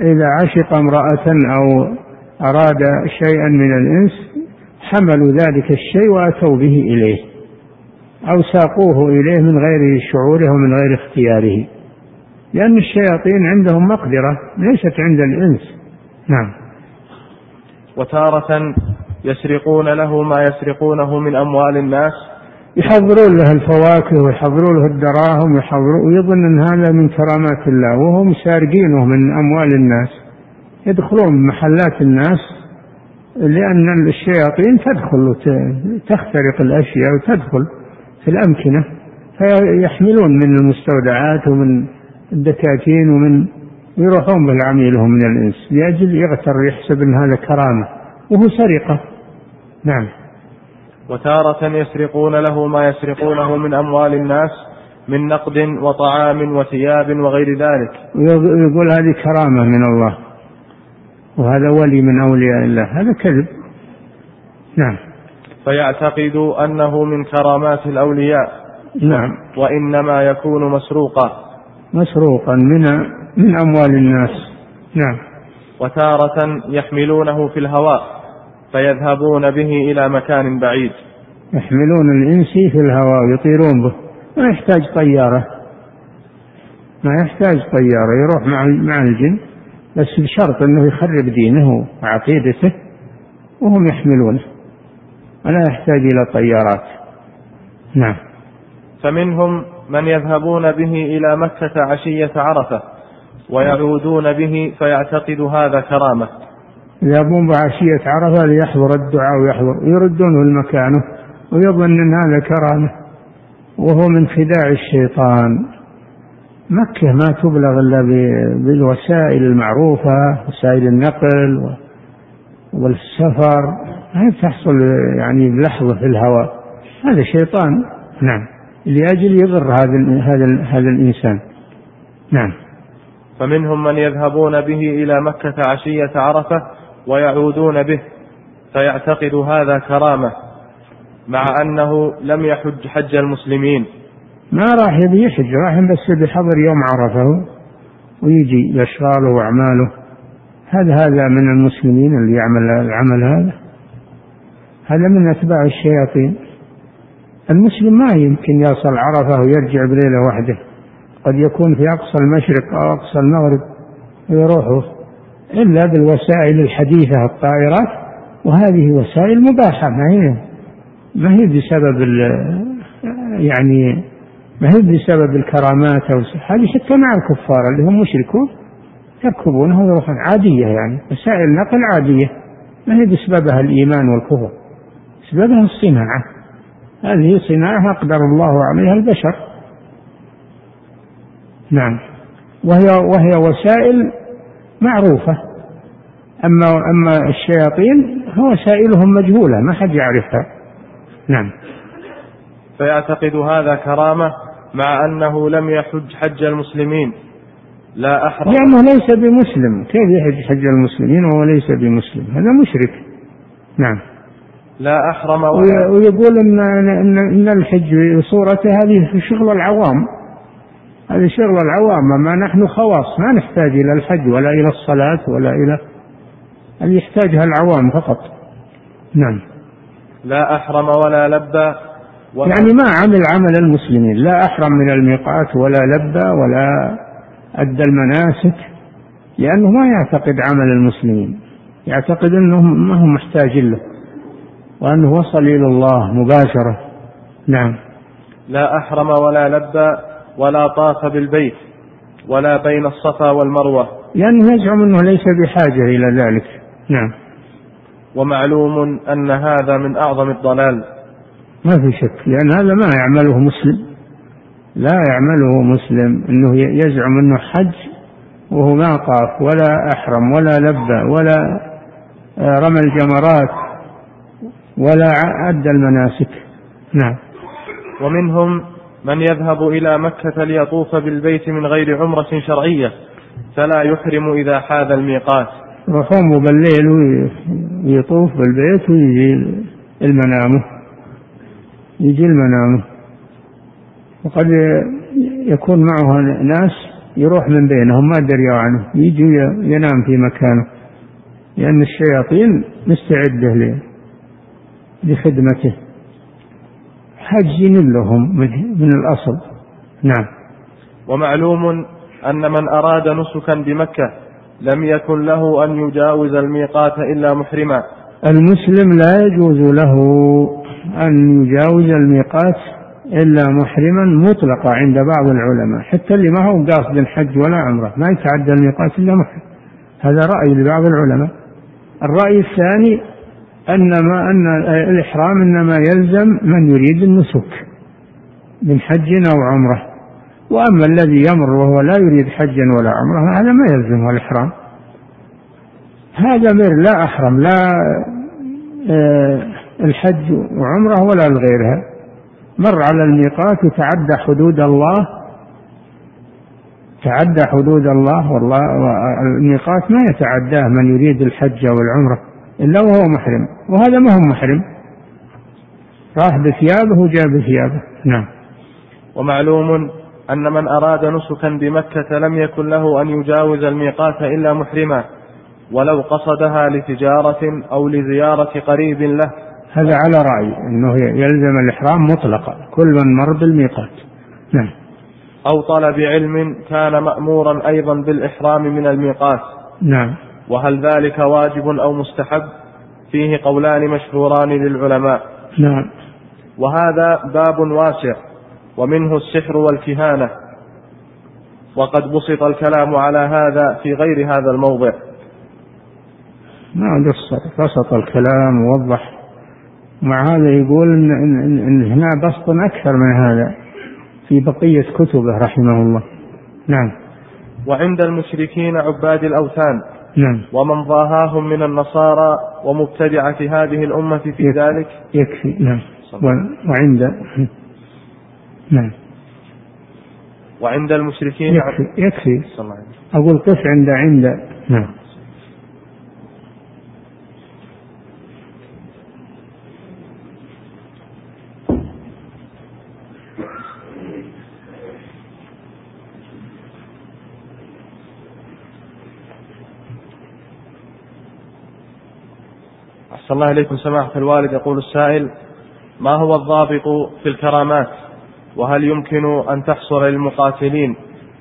إذا عشق امرأة أو أراد شيئا من الإنس حملوا ذلك الشيء وأتوا به إليه. أو ساقوه إليه من غير شعوره ومن غير اختياره. لأن الشياطين عندهم مقدرة ليست عند الإنس. نعم. وتارة يسرقون له ما يسرقونه من أموال الناس. يحضرون له الفواكه ويحضرون له الدراهم ويحضرون ويظن أن هذا من كرامات الله وهم سارقينه من أموال الناس. يدخلون محلات الناس لأن الشياطين تدخل وتخترق الأشياء وتدخل في الأمكنة فيحملون من المستودعات ومن الدكاكين ومن يروحون بالعميلهم من الإنس. لأجل يغتر يحسب أن هذا كرامة وهو سرقة. نعم. وتارة يسرقون له ما يسرقونه من أموال الناس من نقد وطعام وثياب وغير ذلك. يقول هذه كرامة من الله. وهذا ولي من أولياء الله. هذا كذب. نعم. فيعتقد أنه من كرامات الأولياء. نعم. وإنما يكون مسروقا. مسروقا من من أموال الناس. نعم. وتارة يحملونه في الهواء فيذهبون به إلى مكان بعيد. يحملون الإنسي في الهواء ويطيرون به. ما يحتاج طيارة. ما يحتاج طيارة يروح مع مع الجن. بس بشرط أنه يخرب دينه وعقيدته وهم يحملونه. ولا يحتاج إلى طيارات. نعم. فمنهم من يذهبون به إلى مكة عشية عرفة. ويعودون به فيعتقد هذا كرامة. يذهبون بعشية عرفة ليحضر الدعاء ويحضر ويردونه لمكانه ويظن أن هذا كرامة. وهو من خداع الشيطان. مكة ما تبلغ إلا بالوسائل المعروفة وسائل النقل والسفر. ما تحصل يعني بلحظة في الهواء. هذا شيطان. نعم. لأجل يضر هذا هذا هذا الإنسان. نعم. فمنهم من يذهبون به إلى مكة عشية عرفة ويعودون به فيعتقد هذا كرامة مع أنه لم يحج حج المسلمين. ما راح يبي يحج راح بس بحضر يوم عرفة ويجي بأشغاله وأعماله هل هذا من المسلمين اللي يعمل العمل هذا؟ هذا من أتباع الشياطين. المسلم ما يمكن يصل عرفة ويرجع بليلة واحدة. قد يكون في أقصى المشرق أو أقصى المغرب ويروح إلا بالوسائل الحديثة الطائرات وهذه وسائل مباحة ما هي؟ ما هي بسبب يعني ما هي بسبب الكرامات أو هذه حتى مع الكفار اللي هم مشركون يركبونها ويروحون عادية يعني وسائل نقل عادية. ما هي بسببها الإيمان والكفر؟ سببها الصناعة. هذه صناعة أقدر الله عليها البشر. نعم. وهي وهي وسائل معروفة. أما أما الشياطين وسائلهم مجهولة ما حد يعرفها. نعم. فيعتقد هذا كرامة مع أنه لم يحج حج المسلمين. لا أحرم. لأنه ليس بمسلم. كيف يحج حج المسلمين وهو ليس بمسلم؟ هذا مشرك. نعم. لا أحرم ولا ويقول إن, إن, إن الحج بصورته هذه شغل العوام. هذه شغل العوام أما نحن خواص ما نحتاج إلى الحج ولا إلى الصلاة ولا إلى اللي يحتاجها العوام فقط. نعم. لا أحرم ولا لبى ولا يعني ما عمل عمل المسلمين لا أحرم من الميقات ولا لبى ولا أدى المناسك لأنه ما يعتقد عمل المسلمين يعتقد أنه ما هو محتاج له وأنه وصل إلى الله مباشرة. نعم. لا أحرم ولا لبى ولا طاف بالبيت ولا بين الصفا والمروة. لأنه يزعم أنه ليس بحاجة إلى ذلك. نعم. ومعلوم أن هذا من أعظم الضلال. ما في شك لأن هذا ما يعمله مسلم. لا يعمله مسلم أنه يزعم أنه حج وهو ما طاف ولا أحرم ولا لبى ولا رمى الجمرات ولا أدى المناسك. نعم. ومنهم من يذهب إلى مكة ليطوف بالبيت من غير عمرة شرعية فلا يحرم إذا حاذ الميقات. يقوم بالليل ويطوف بالبيت ويجي المنامه يجي المنامه وقد يكون معه ناس يروح من بينهم ما دريوا عنه يجي ينام في مكانه. لأن الشياطين مستعدة لخدمته. حاجين لهم من الأصل. نعم. ومعلوم أن من أراد نسكا بمكة لم يكن له أن يجاوز الميقات إلا محرما. المسلم لا يجوز له أن يجاوز الميقات إلا محرما مطلقا عند بعض العلماء. حتى اللي ما هو قاصد الحج ولا عمرة. ما يتعدى الميقات إلا محرم. هذا رأي لبعض العلماء. الرأي الثاني أن ما أن الإحرام إنما يلزم من يريد النسك من حج أو عمرة. وأما الذي يمر وهو لا يريد حجا ولا عمرة هذا ما يلزمه الإحرام. هذا مر لا أحرم لا آه، الحج وعمرة ولا لغيرها. مر على الميقات وتعدى حدود الله. تعدى حدود الله والله الميقات ما يتعداه من يريد الحج والعمرة. إلا وهو محرم. وهذا ما هو محرم. راح بثيابه وجاء بثيابه. نعم. ومعلوم أن من أراد نسكا بمكة لم يكن له أن يجاوز الميقات إلا محرما ولو قصدها لتجارة أو لزيارة قريب له. هذا على رأي أنه يلزم الإحرام مطلقا. كل من مر بالميقات. نعم. أو طلب علم كان مأمورا أيضا بالإحرام من الميقات. نعم. وهل ذلك واجب أو مستحب؟ فيه قولان مشهوران للعلماء. نعم. وهذا باب واسع ومنه السحر والكهانة. وقد بسط الكلام على هذا في غير هذا الموضع. قصر بسط الكلام ووضح. مع هذا يقول إن, إن, إن هنا بسط أكثر من هذا في بقية كتبه رحمه الله. نعم. وعند المشركين عباد الأوثان نعم. ومن ضاهاهم من النصارى ومبتدعة هذه الأمة في يكفي. ذلك. يكفي. نعم. وعند نعم. وعند المشركين يكفي. يكفي. أقول قف عند عند نعم. أحسن الله إليكم سماحة الوالد. يقول السائل ما هو الضابط في الكرامات؟ وهل يمكن أن تحصل للمقاتلين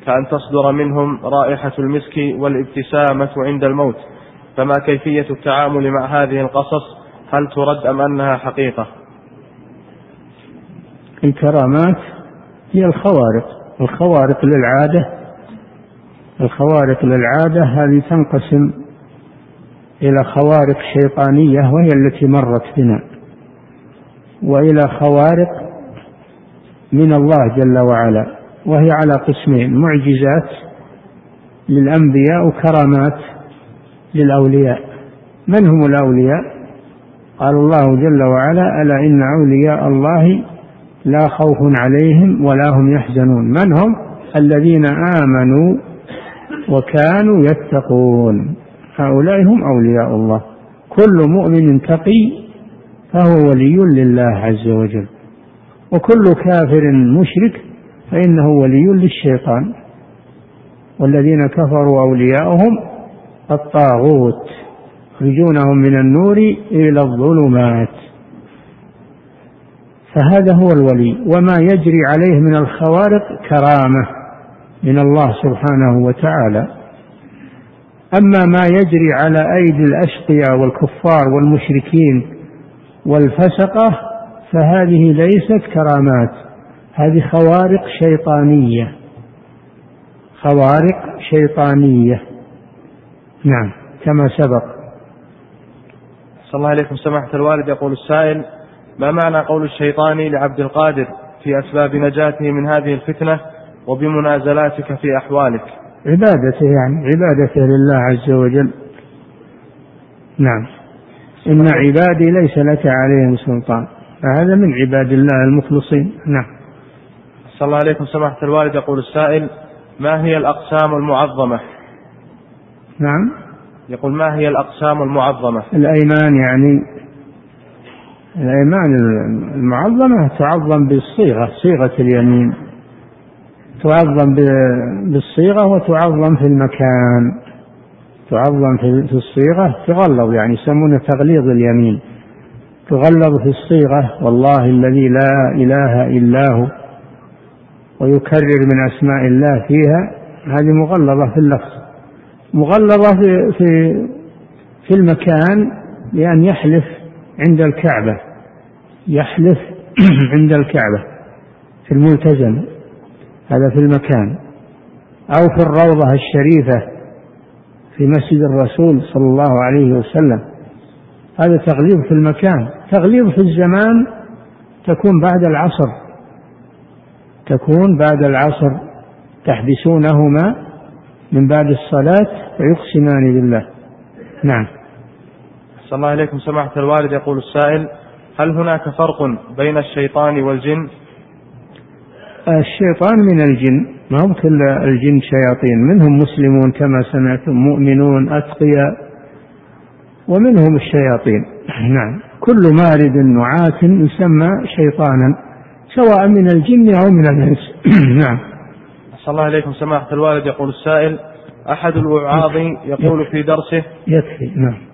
كأن تصدر منهم رائحة المسك والابتسامة عند الموت؟ فما كيفية التعامل مع هذه القصص؟ هل ترد أم أنها حقيقة؟ الكرامات هي الخوارق. الخوارق للعادة. الخوارق للعادة هذه تنقسم إلى خوارق شيطانية وهي التي مرت بنا. وإلى خوارق من الله جل وعلا وهي على قسمين معجزات للأنبياء وكرامات للأولياء. من هم الأولياء؟ قال الله جل وعلا ألا إن أولياء الله لا خوف عليهم ولا هم يحزنون. من هم؟ الذين آمنوا وكانوا يتقون. هؤلاء هم أولياء الله. كل مؤمن تقي فهو ولي لله عز وجل. وكل كافر مشرك فإنه ولي للشيطان. والذين كفروا أولياؤهم الطاغوت يخرجونهم من النور إلى الظلمات. فهذا هو الولي. وما يجري عليه من الخوارق كرامة من الله سبحانه وتعالى. أما ما يجري على أيدي الأشقياء والكفار والمشركين والفسقة فهذه ليست كرامات هذه خوارق شيطانية. خوارق شيطانية. نعم كما سبق. صلى الله عليكم. سماحة الوالد يقول السائل ما معنى قول الشيطان لعبد القادر في أسباب نجاته من هذه الفتنة وبمنازلاتك في أحوالك؟ عبادته يعني عبادته لله عز وجل. نعم. إن عبادي ليس لك عليهم سلطان. فهذا من عباد الله المخلصين. نعم. صلى الله عليكم سماحة الوالد. يقول السائل ما هي الأقسام المعظمة؟ نعم. يقول ما هي الأقسام المعظمة؟ الأيمان يعني الأيمان المعظمة تعظم بالصيغة صيغة اليمين. تعظم بالصيغة وتعظم في المكان. تعظم في الصيغة تغلظ يعني يسمونه تغليظ اليمين. تغلظ في الصيغة والله الذي لا إله إلا هو ويكرر من أسماء الله فيها هذه مغلظة في اللفظ. مغلظة في في في المكان بأن يحلف عند الكعبة. يحلف عند الكعبة في الملتزم. هذا في المكان أو في الروضة الشريفة في مسجد الرسول صلى الله عليه وسلم. هذا تغليظ في المكان. تغليظ في الزمان تكون بعد العصر. تكون بعد العصر. تحبسونهما من بعد الصلاة ويقسمان بالله نعم. صلى الله عليكم سماحة الوالد. يقول السائل هل هناك فرق بين الشيطان والجن؟ الشيطان من الجن. ما هم كل الجن شياطين؟ منهم مسلمون كما سمعتم مؤمنون أتقياء ومنهم الشياطين. نعم. كل مارد نعات يسمى شيطانا سواء من الجن أو من الإنس. نعم. صلى الله عليكم سماحة الوالد يقول السائل أحد الوعاظ يقول في درسه يكفي. نعم.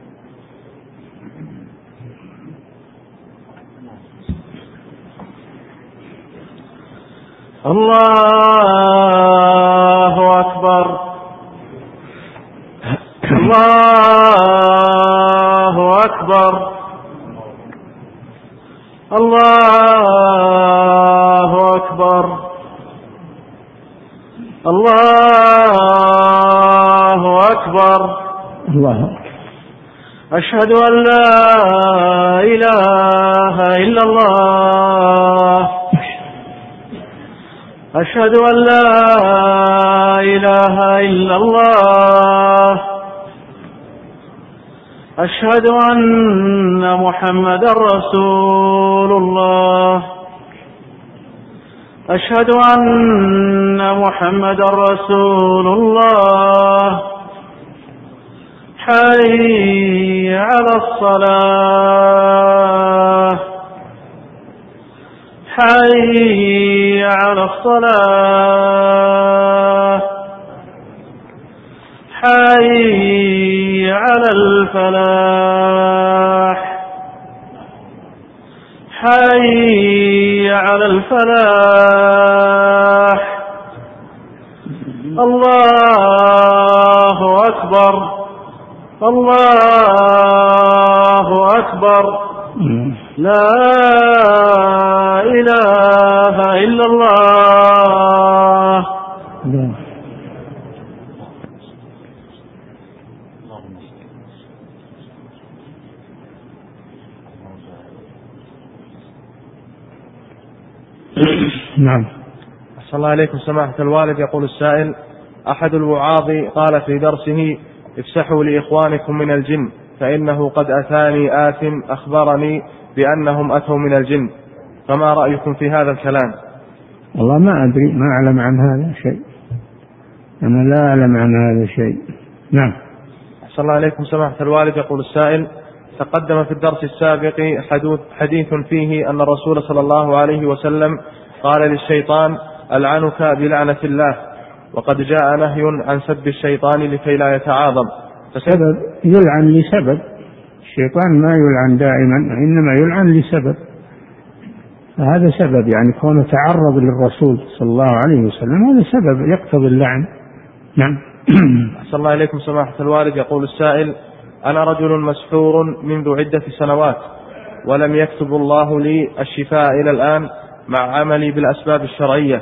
الله أكبر. الله أكبر. الله أكبر. الله أكبر. الله. أشهد أن لا إله إلا الله. أشهد أن لا إله إلا الله. أشهد أن محمدا رسول الله. أشهد أن محمد رسول الله. حي على الصلاة. حي على الصلاة. حي على الفلاح. حي على الفلاح. الله أكبر. الله أكبر. لا إله إلا الله. نعم. أحسن الله عليكم سماحة الوالد يقول السائل أحد الوعاظ قال في درسه افسحوا لإخوانكم من الجن فإنه قد أتاني آت أخبرني بأنهم أتوا من الجن. فما رأيكم في هذا الكلام؟ والله ما أدري ما أعلم عن هذا شيء. أنا لا أعلم عن هذا شيء. نعم. أحسن الله عليكم سماحة الوالد يقول السائل تقدم في الدرس السابق حديث فيه أن الرسول صلى الله عليه وسلم قال للشيطان ألعنك بلعنة الله وقد جاء نهي عن سب الشيطان لكي لا يتعاظم. سبب يلعن لسبب. الشيطان ما يلعن دائما إنما يلعن لسبب. فهذا سبب يعني كونه تعرض للرسول صلى الله عليه وسلم هذا سبب يقتضي اللعن. نعم. أحسن الله إليكم سماحة الوالد يقول السائل أنا رجل مسحور منذ عدة سنوات ولم يكتب الله لي الشفاء إلى الآن مع عملي بالأسباب الشرعية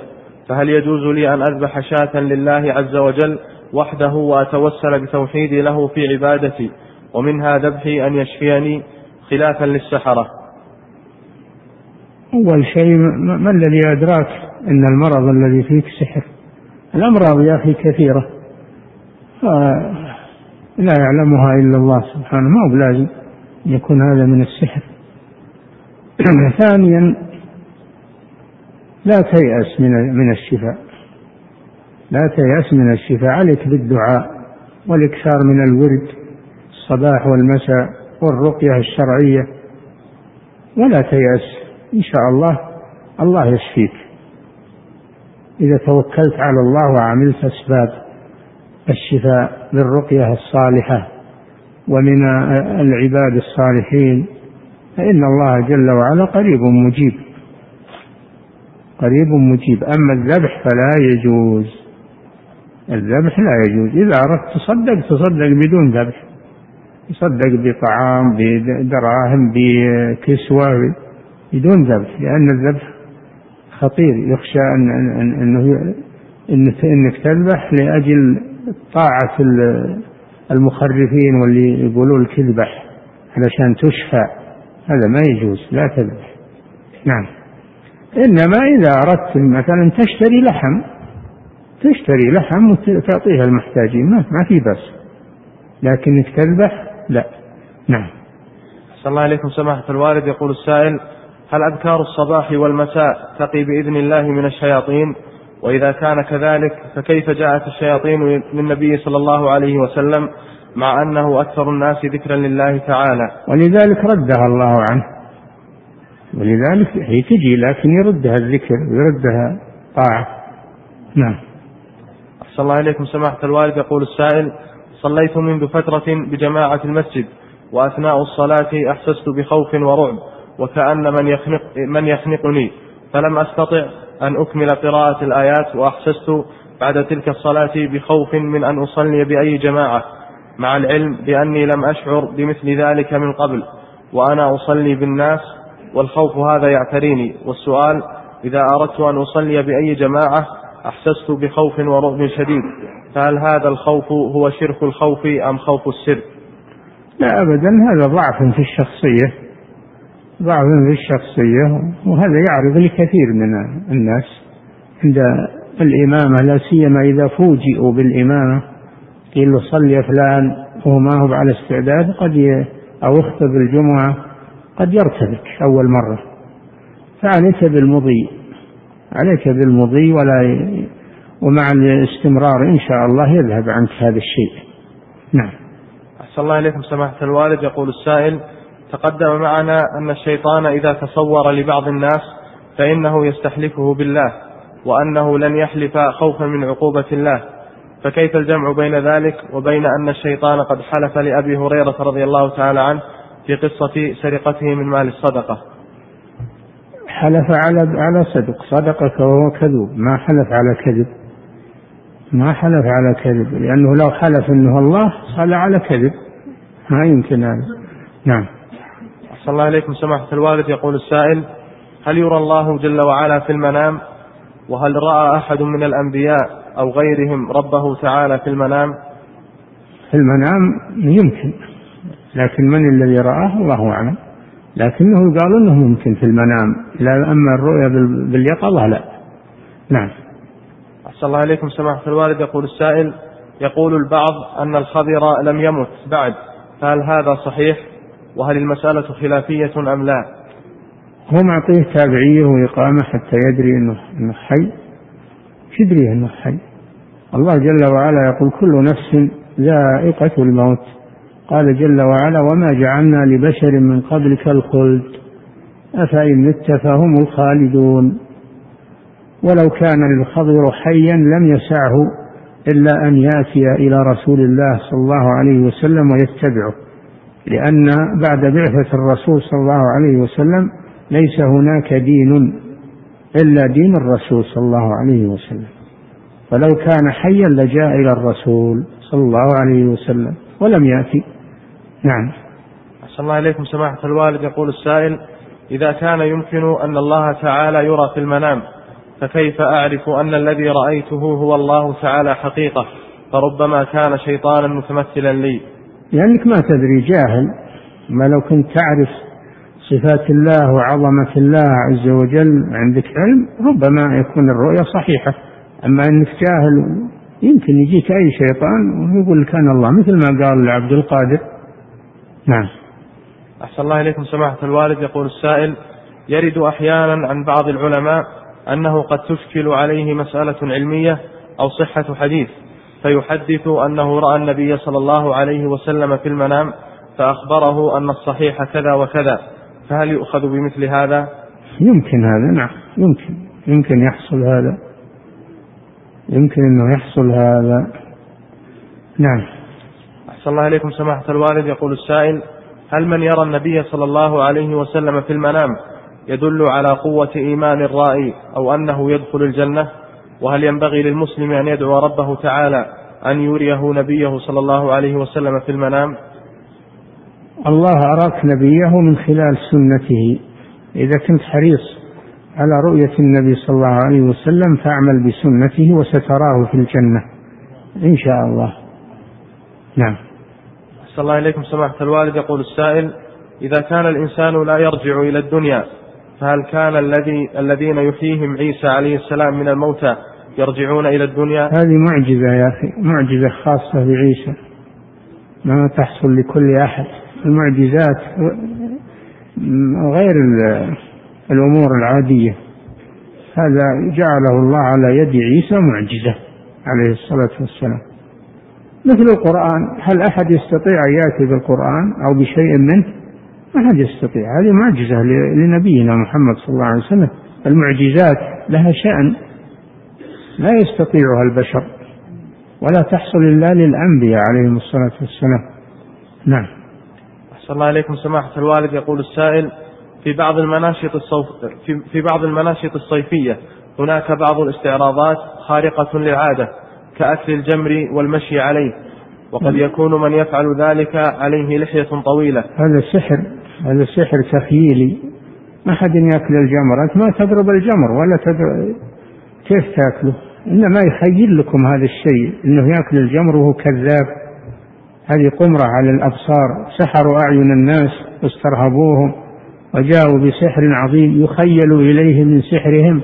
فهل يجوز لي أن أذبح شاة لله عز وجل وحده وأتوسل بتوحيدي له في عبادتي؟ ومنها ذبحي أن يشفيني خلافا للسحرة. أول شيء ما الذي أدراك؟ أن المرض الذي فيك سحر. الأمراض يا أخي كثيرة. لا يعلمها إلا الله سبحانه. ما هو بلازم يكون هذا من السحر. ثانيا لا تيأس من من الشفاء. لا تيأس من الشفاء. عليك بالدعاء والإكثار من الورد. الصباح والمساء والرقية الشرعية. ولا تيأس إن شاء الله الله يشفيك. إذا توكلت على الله وعملت أسباب الشفاء بالرقية الصالحة ومن العباد الصالحين فإن الله جل وعلا قريب مجيب. قريب مجيب. أما الذبح فلا يجوز. الذبح لا يجوز. إذا أردت تصدق تصدق بدون ذبح. تصدق بطعام بدراهم بكسوة بدون ذبح لأن الذبح خطير. يخشى أن أنه إنك تذبح لأجل طاعة المخرفين واللي يقولون تذبح علشان تشفى. هذا ما يجوز لا تذبح. نعم. إنما إذا أردت مثلا تشتري لحم تشتري لحم وتعطيها المحتاجين ما, ما في بس لكنك تذبح لا. نعم. صلى الله عليكم سماحة الوالد. يقول السائل هل أذكار الصباح والمساء تقي بإذن الله من الشياطين؟ وإذا كان كذلك فكيف جاءت الشياطين للنبي صلى الله عليه وسلم مع أنه أكثر الناس ذكرا لله تعالى؟ ولذلك ردها الله عنه. ولذلك هي تجي لكن يردها الذكر ويردها طاعة. نعم. أحسن الله إليكم سماحة الوالد. يقول السائل صليت منذ فترة بجماعة المسجد وأثناء الصلاة أحسست بخوف ورعب وكأن من يخنق من يخنقني. فلم أستطع أن أكمل قراءة الآيات وأحسست بعد تلك الصلاة بخوف من أن أصلي بأي جماعة مع العلم بأني لم أشعر بمثل ذلك من قبل وأنا أصلي بالناس والخوف هذا يعتريني. والسؤال إذا أردت أن أصلي بأي جماعة أحسست بخوف ورعب شديد. فهل هذا الخوف هو شرك الخوف أم خوف السر لا أبدا هذا ضعف في الشخصية. ضعف في الشخصية وهذا يعرض لكثير من الناس. عند الإمامة لا سيما إذا فوجئوا بالإمامة قيل له صل يا فلان وهو ما هو على استعداد قد. أو اخطب الجمعة قد يرتبك أول مرة. فعليك بالمضي. عليك بالمضي ولا. ومع الاستمرار إن شاء الله يذهب عنك هذا الشيء. نعم. أحسن الله إليكم سماحة الوالد. يقول السائل تقدم معنا أن الشيطان إذا تصور لبعض الناس فإنه يستحلفه بالله وأنه لن يحلف خوفا من عقوبة الله. فكيف الجمع بين ذلك وبين أن الشيطان قد حلف لأبي هريرة رضي الله تعالى عنه في قصة سرقته من مال الصدقة؟ حلف على على صدق صدقك وهو كذوب. ما حلف على كذب. ما حلف على كذب. لأنه لو حلف أنه الله صلى على كذب. ما يمكن هذا. نعم. أحسن الله إليكم سماحة الوالد. يقول السائل هل يرى الله جل وعلا في المنام؟ وهل رأى أحد من الأنبياء أو غيرهم ربه تعالى في المنام؟ في المنام يمكن لكن من الذي رآه؟ الله أعلم. لكنه قالوا أنه ممكن في المنام. لا أما الرؤيا باليقظة لا. نعم. أحسن الله إليكم سماحة الوالد. يقول السائل يقول البعض أن الخضر لم يمت بعد. فهل هذا صحيح؟ وهل المسألة خلافية أم لا؟ هو معطيه تابعية وإقامة حتى يدري أنه, إنه حي. يدري أنه حي. الله جل وعلا يقول كل نفس ذائقة الموت. قال جل وعلا وما جعلنا لبشر من قبلك الخلد. أفإن مت فهم الخالدون. ولو كان الخضر حيا لم يسعه إلا أن يأتي إلى رسول الله صلى الله عليه وسلم ويتبعه. لأن بعد بعثة الرسول صلى الله عليه وسلم ليس هناك دين إلا دين الرسول صلى الله عليه وسلم. فلو كان حيا لجاء إلى الرسول صلى الله عليه وسلم ولم يأتي. نعم. أحسن الله إليكم سماحة الوالد. يقول السائل إذا كان يمكن أن الله تعالى يرى في المنام فكيف أعرف أن الذي رأيته هو الله تعالى حقيقة؟ فربما كان شيطانا متمثلا لي. لأنك ما تدري جاهل. ما لو كنت تعرف صفات الله وعظمة الله عز وجل عندك علم ربما يكون الرؤيا صحيحة. أما أنك جاهل يمكن يجيك أي شيطان ويقول لك أنا الله مثل ما قال لعبد القادر. نعم. أحسن الله إليكم سماحة الوالد. يقول السائل يرد أحيانا عن بعض العلماء أنه قد تشكل عليه مسألة علمية أو صحة حديث فيحدث أنه رأى النبي صلى الله عليه وسلم في المنام فأخبره أن الصحيح كذا وكذا فهل يؤخذ بمثل هذا؟ يمكن هذا نعم يمكن يمكن يحصل هذا يمكن أنه يحصل هذا. نعم. أحسن الله إليكم سماحة الوالد. يقول السائل هل من يرى النبي صلى الله عليه وسلم في المنام يدل على قوة إيمان الرائي أو أنه يدخل الجنة؟ وهل ينبغي للمسلم أن يدعو ربه تعالى أن يريه نبيه صلى الله عليه وسلم في المنام؟ الله أراك نبيه من خلال سنته. إذا كنت حريص على رؤية النبي صلى الله عليه وسلم فاعمل بسنته وستراه في الجنة إن شاء الله. نعم. أحسن الله إليكم سماحة الوالد. يقول السائل إذا كان الإنسان لا يرجع إلى الدنيا فهل كان الذي الذين يحييهم عيسى عليه السلام من الموتى يرجعون إلى الدنيا؟ هذه معجزة يا أخي معجزة خاصة بعيسى ما تحصل لكل أحد. المعجزات غير الأمور العادية. هذا جعله الله على يد عيسى معجزة عليه الصلاة والسلام. مثل القرآن هل أحد يستطيع أن يأتي بالقرآن أو بشيء منه؟ ما حد يستطيع هذه معجزة لنبينا محمد صلى الله عليه وسلم. المعجزات لها شأن. لا يستطيعها البشر ولا تحصل إلا للأنبياء عليهم الصلاة والسلام. نعم. أحسن الله إليكم. سماحة الوالد يقول السائل في بعض المناشط الصوف في بعض المناشط الصيفية هناك بعض الاستعراضات خارقة للعادة. كأكل الجمر والمشي عليه وقد يكون من يفعل ذلك عليه لحية طويلة. هذا سحر هذا سحر تخييلي. ما حد يأكل الجمر أنت ما تضرب الجمر ولا تضرب. كيف تأكله؟ إنما يخيل لكم هذا الشيء إنه يأكل الجمر وهو كذاب. هذه قمرة على الأبصار سحروا أعين الناس واسترهبوهم وجاءوا بسحر عظيم يخيل إليه من سحرهم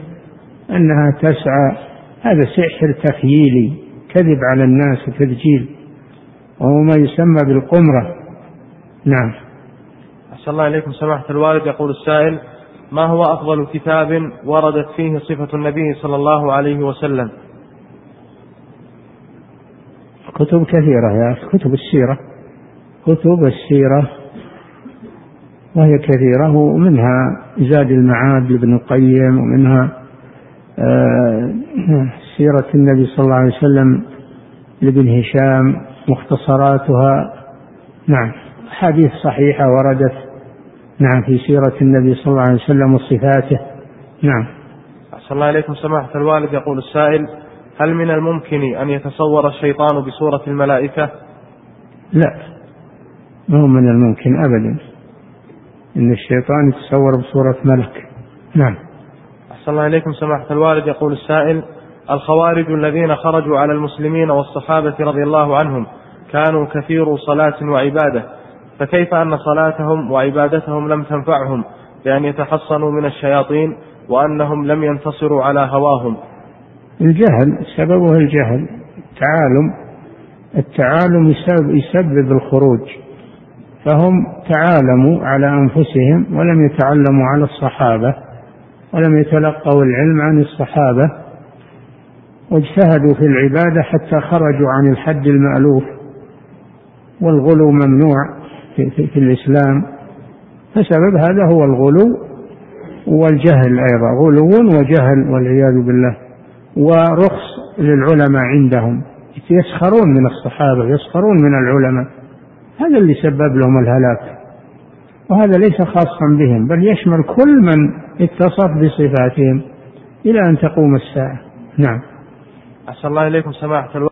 أنها تسعى هذا سحر تخييلي كذب على الناس وتدجيل وهو ما يسمى بالقمرة. نعم. أحسن الله إليكم. سماحة الوالد يقول السائل ما هو أفضل كتاب وردت فيه صفة النبي صلى الله عليه وسلم؟ كتب كثيرة يا أخي كتب السيرة. كتب السيرة وهي كثيرة ومنها زاد المعاد لابن القيم ومنها سيرة النبي صلى الله عليه وسلم لابن هشام مختصراتها. نعم حديث صحيحة وردت. نعم في سيرة النبي صلى الله عليه وسلم وصفاته. نعم. أحسن الله إليكم سماحة الوالد. يقول السائل هل من الممكن أن يتصور الشيطان بصورة الملائكة؟ لا ما هو من الممكن أبدا. إن الشيطان يتصور بصورة ملك. نعم. أحسن الله إليكم سماحة الوالد. يقول السائل الخوارج الذين خرجوا على المسلمين والصحابة رضي الله عنهم كانوا كثير صلاة وعبادة فكيف أن صلاتهم وعبادتهم لم تنفعهم بأن يتحصنوا من الشياطين وأنهم لم ينتصروا على هواهم؟ الجهل سببه الجهل التعالم التعالم يسبب, يسبب الخروج فهم تعالموا على أنفسهم ولم يتعلموا على الصحابة. ولم يتلقوا العلم عن الصحابة واجتهدوا في العبادة حتى خرجوا عن الحد المألوف والغلو ممنوع في, في, في الإسلام. فسبب هذا هو الغلو والجهل أيضا غلو وجهل والعياذ بالله ورخص للعلماء عندهم. يسخرون من الصحابة يسخرون من العلماء. هذا اللي سبب لهم الهلاك. وهذا ليس خاصا بهم بل يشمل كل من اتصف بصفاتهم إلى أن تقوم الساعة. نعم. أحسن الله إليكم سماحة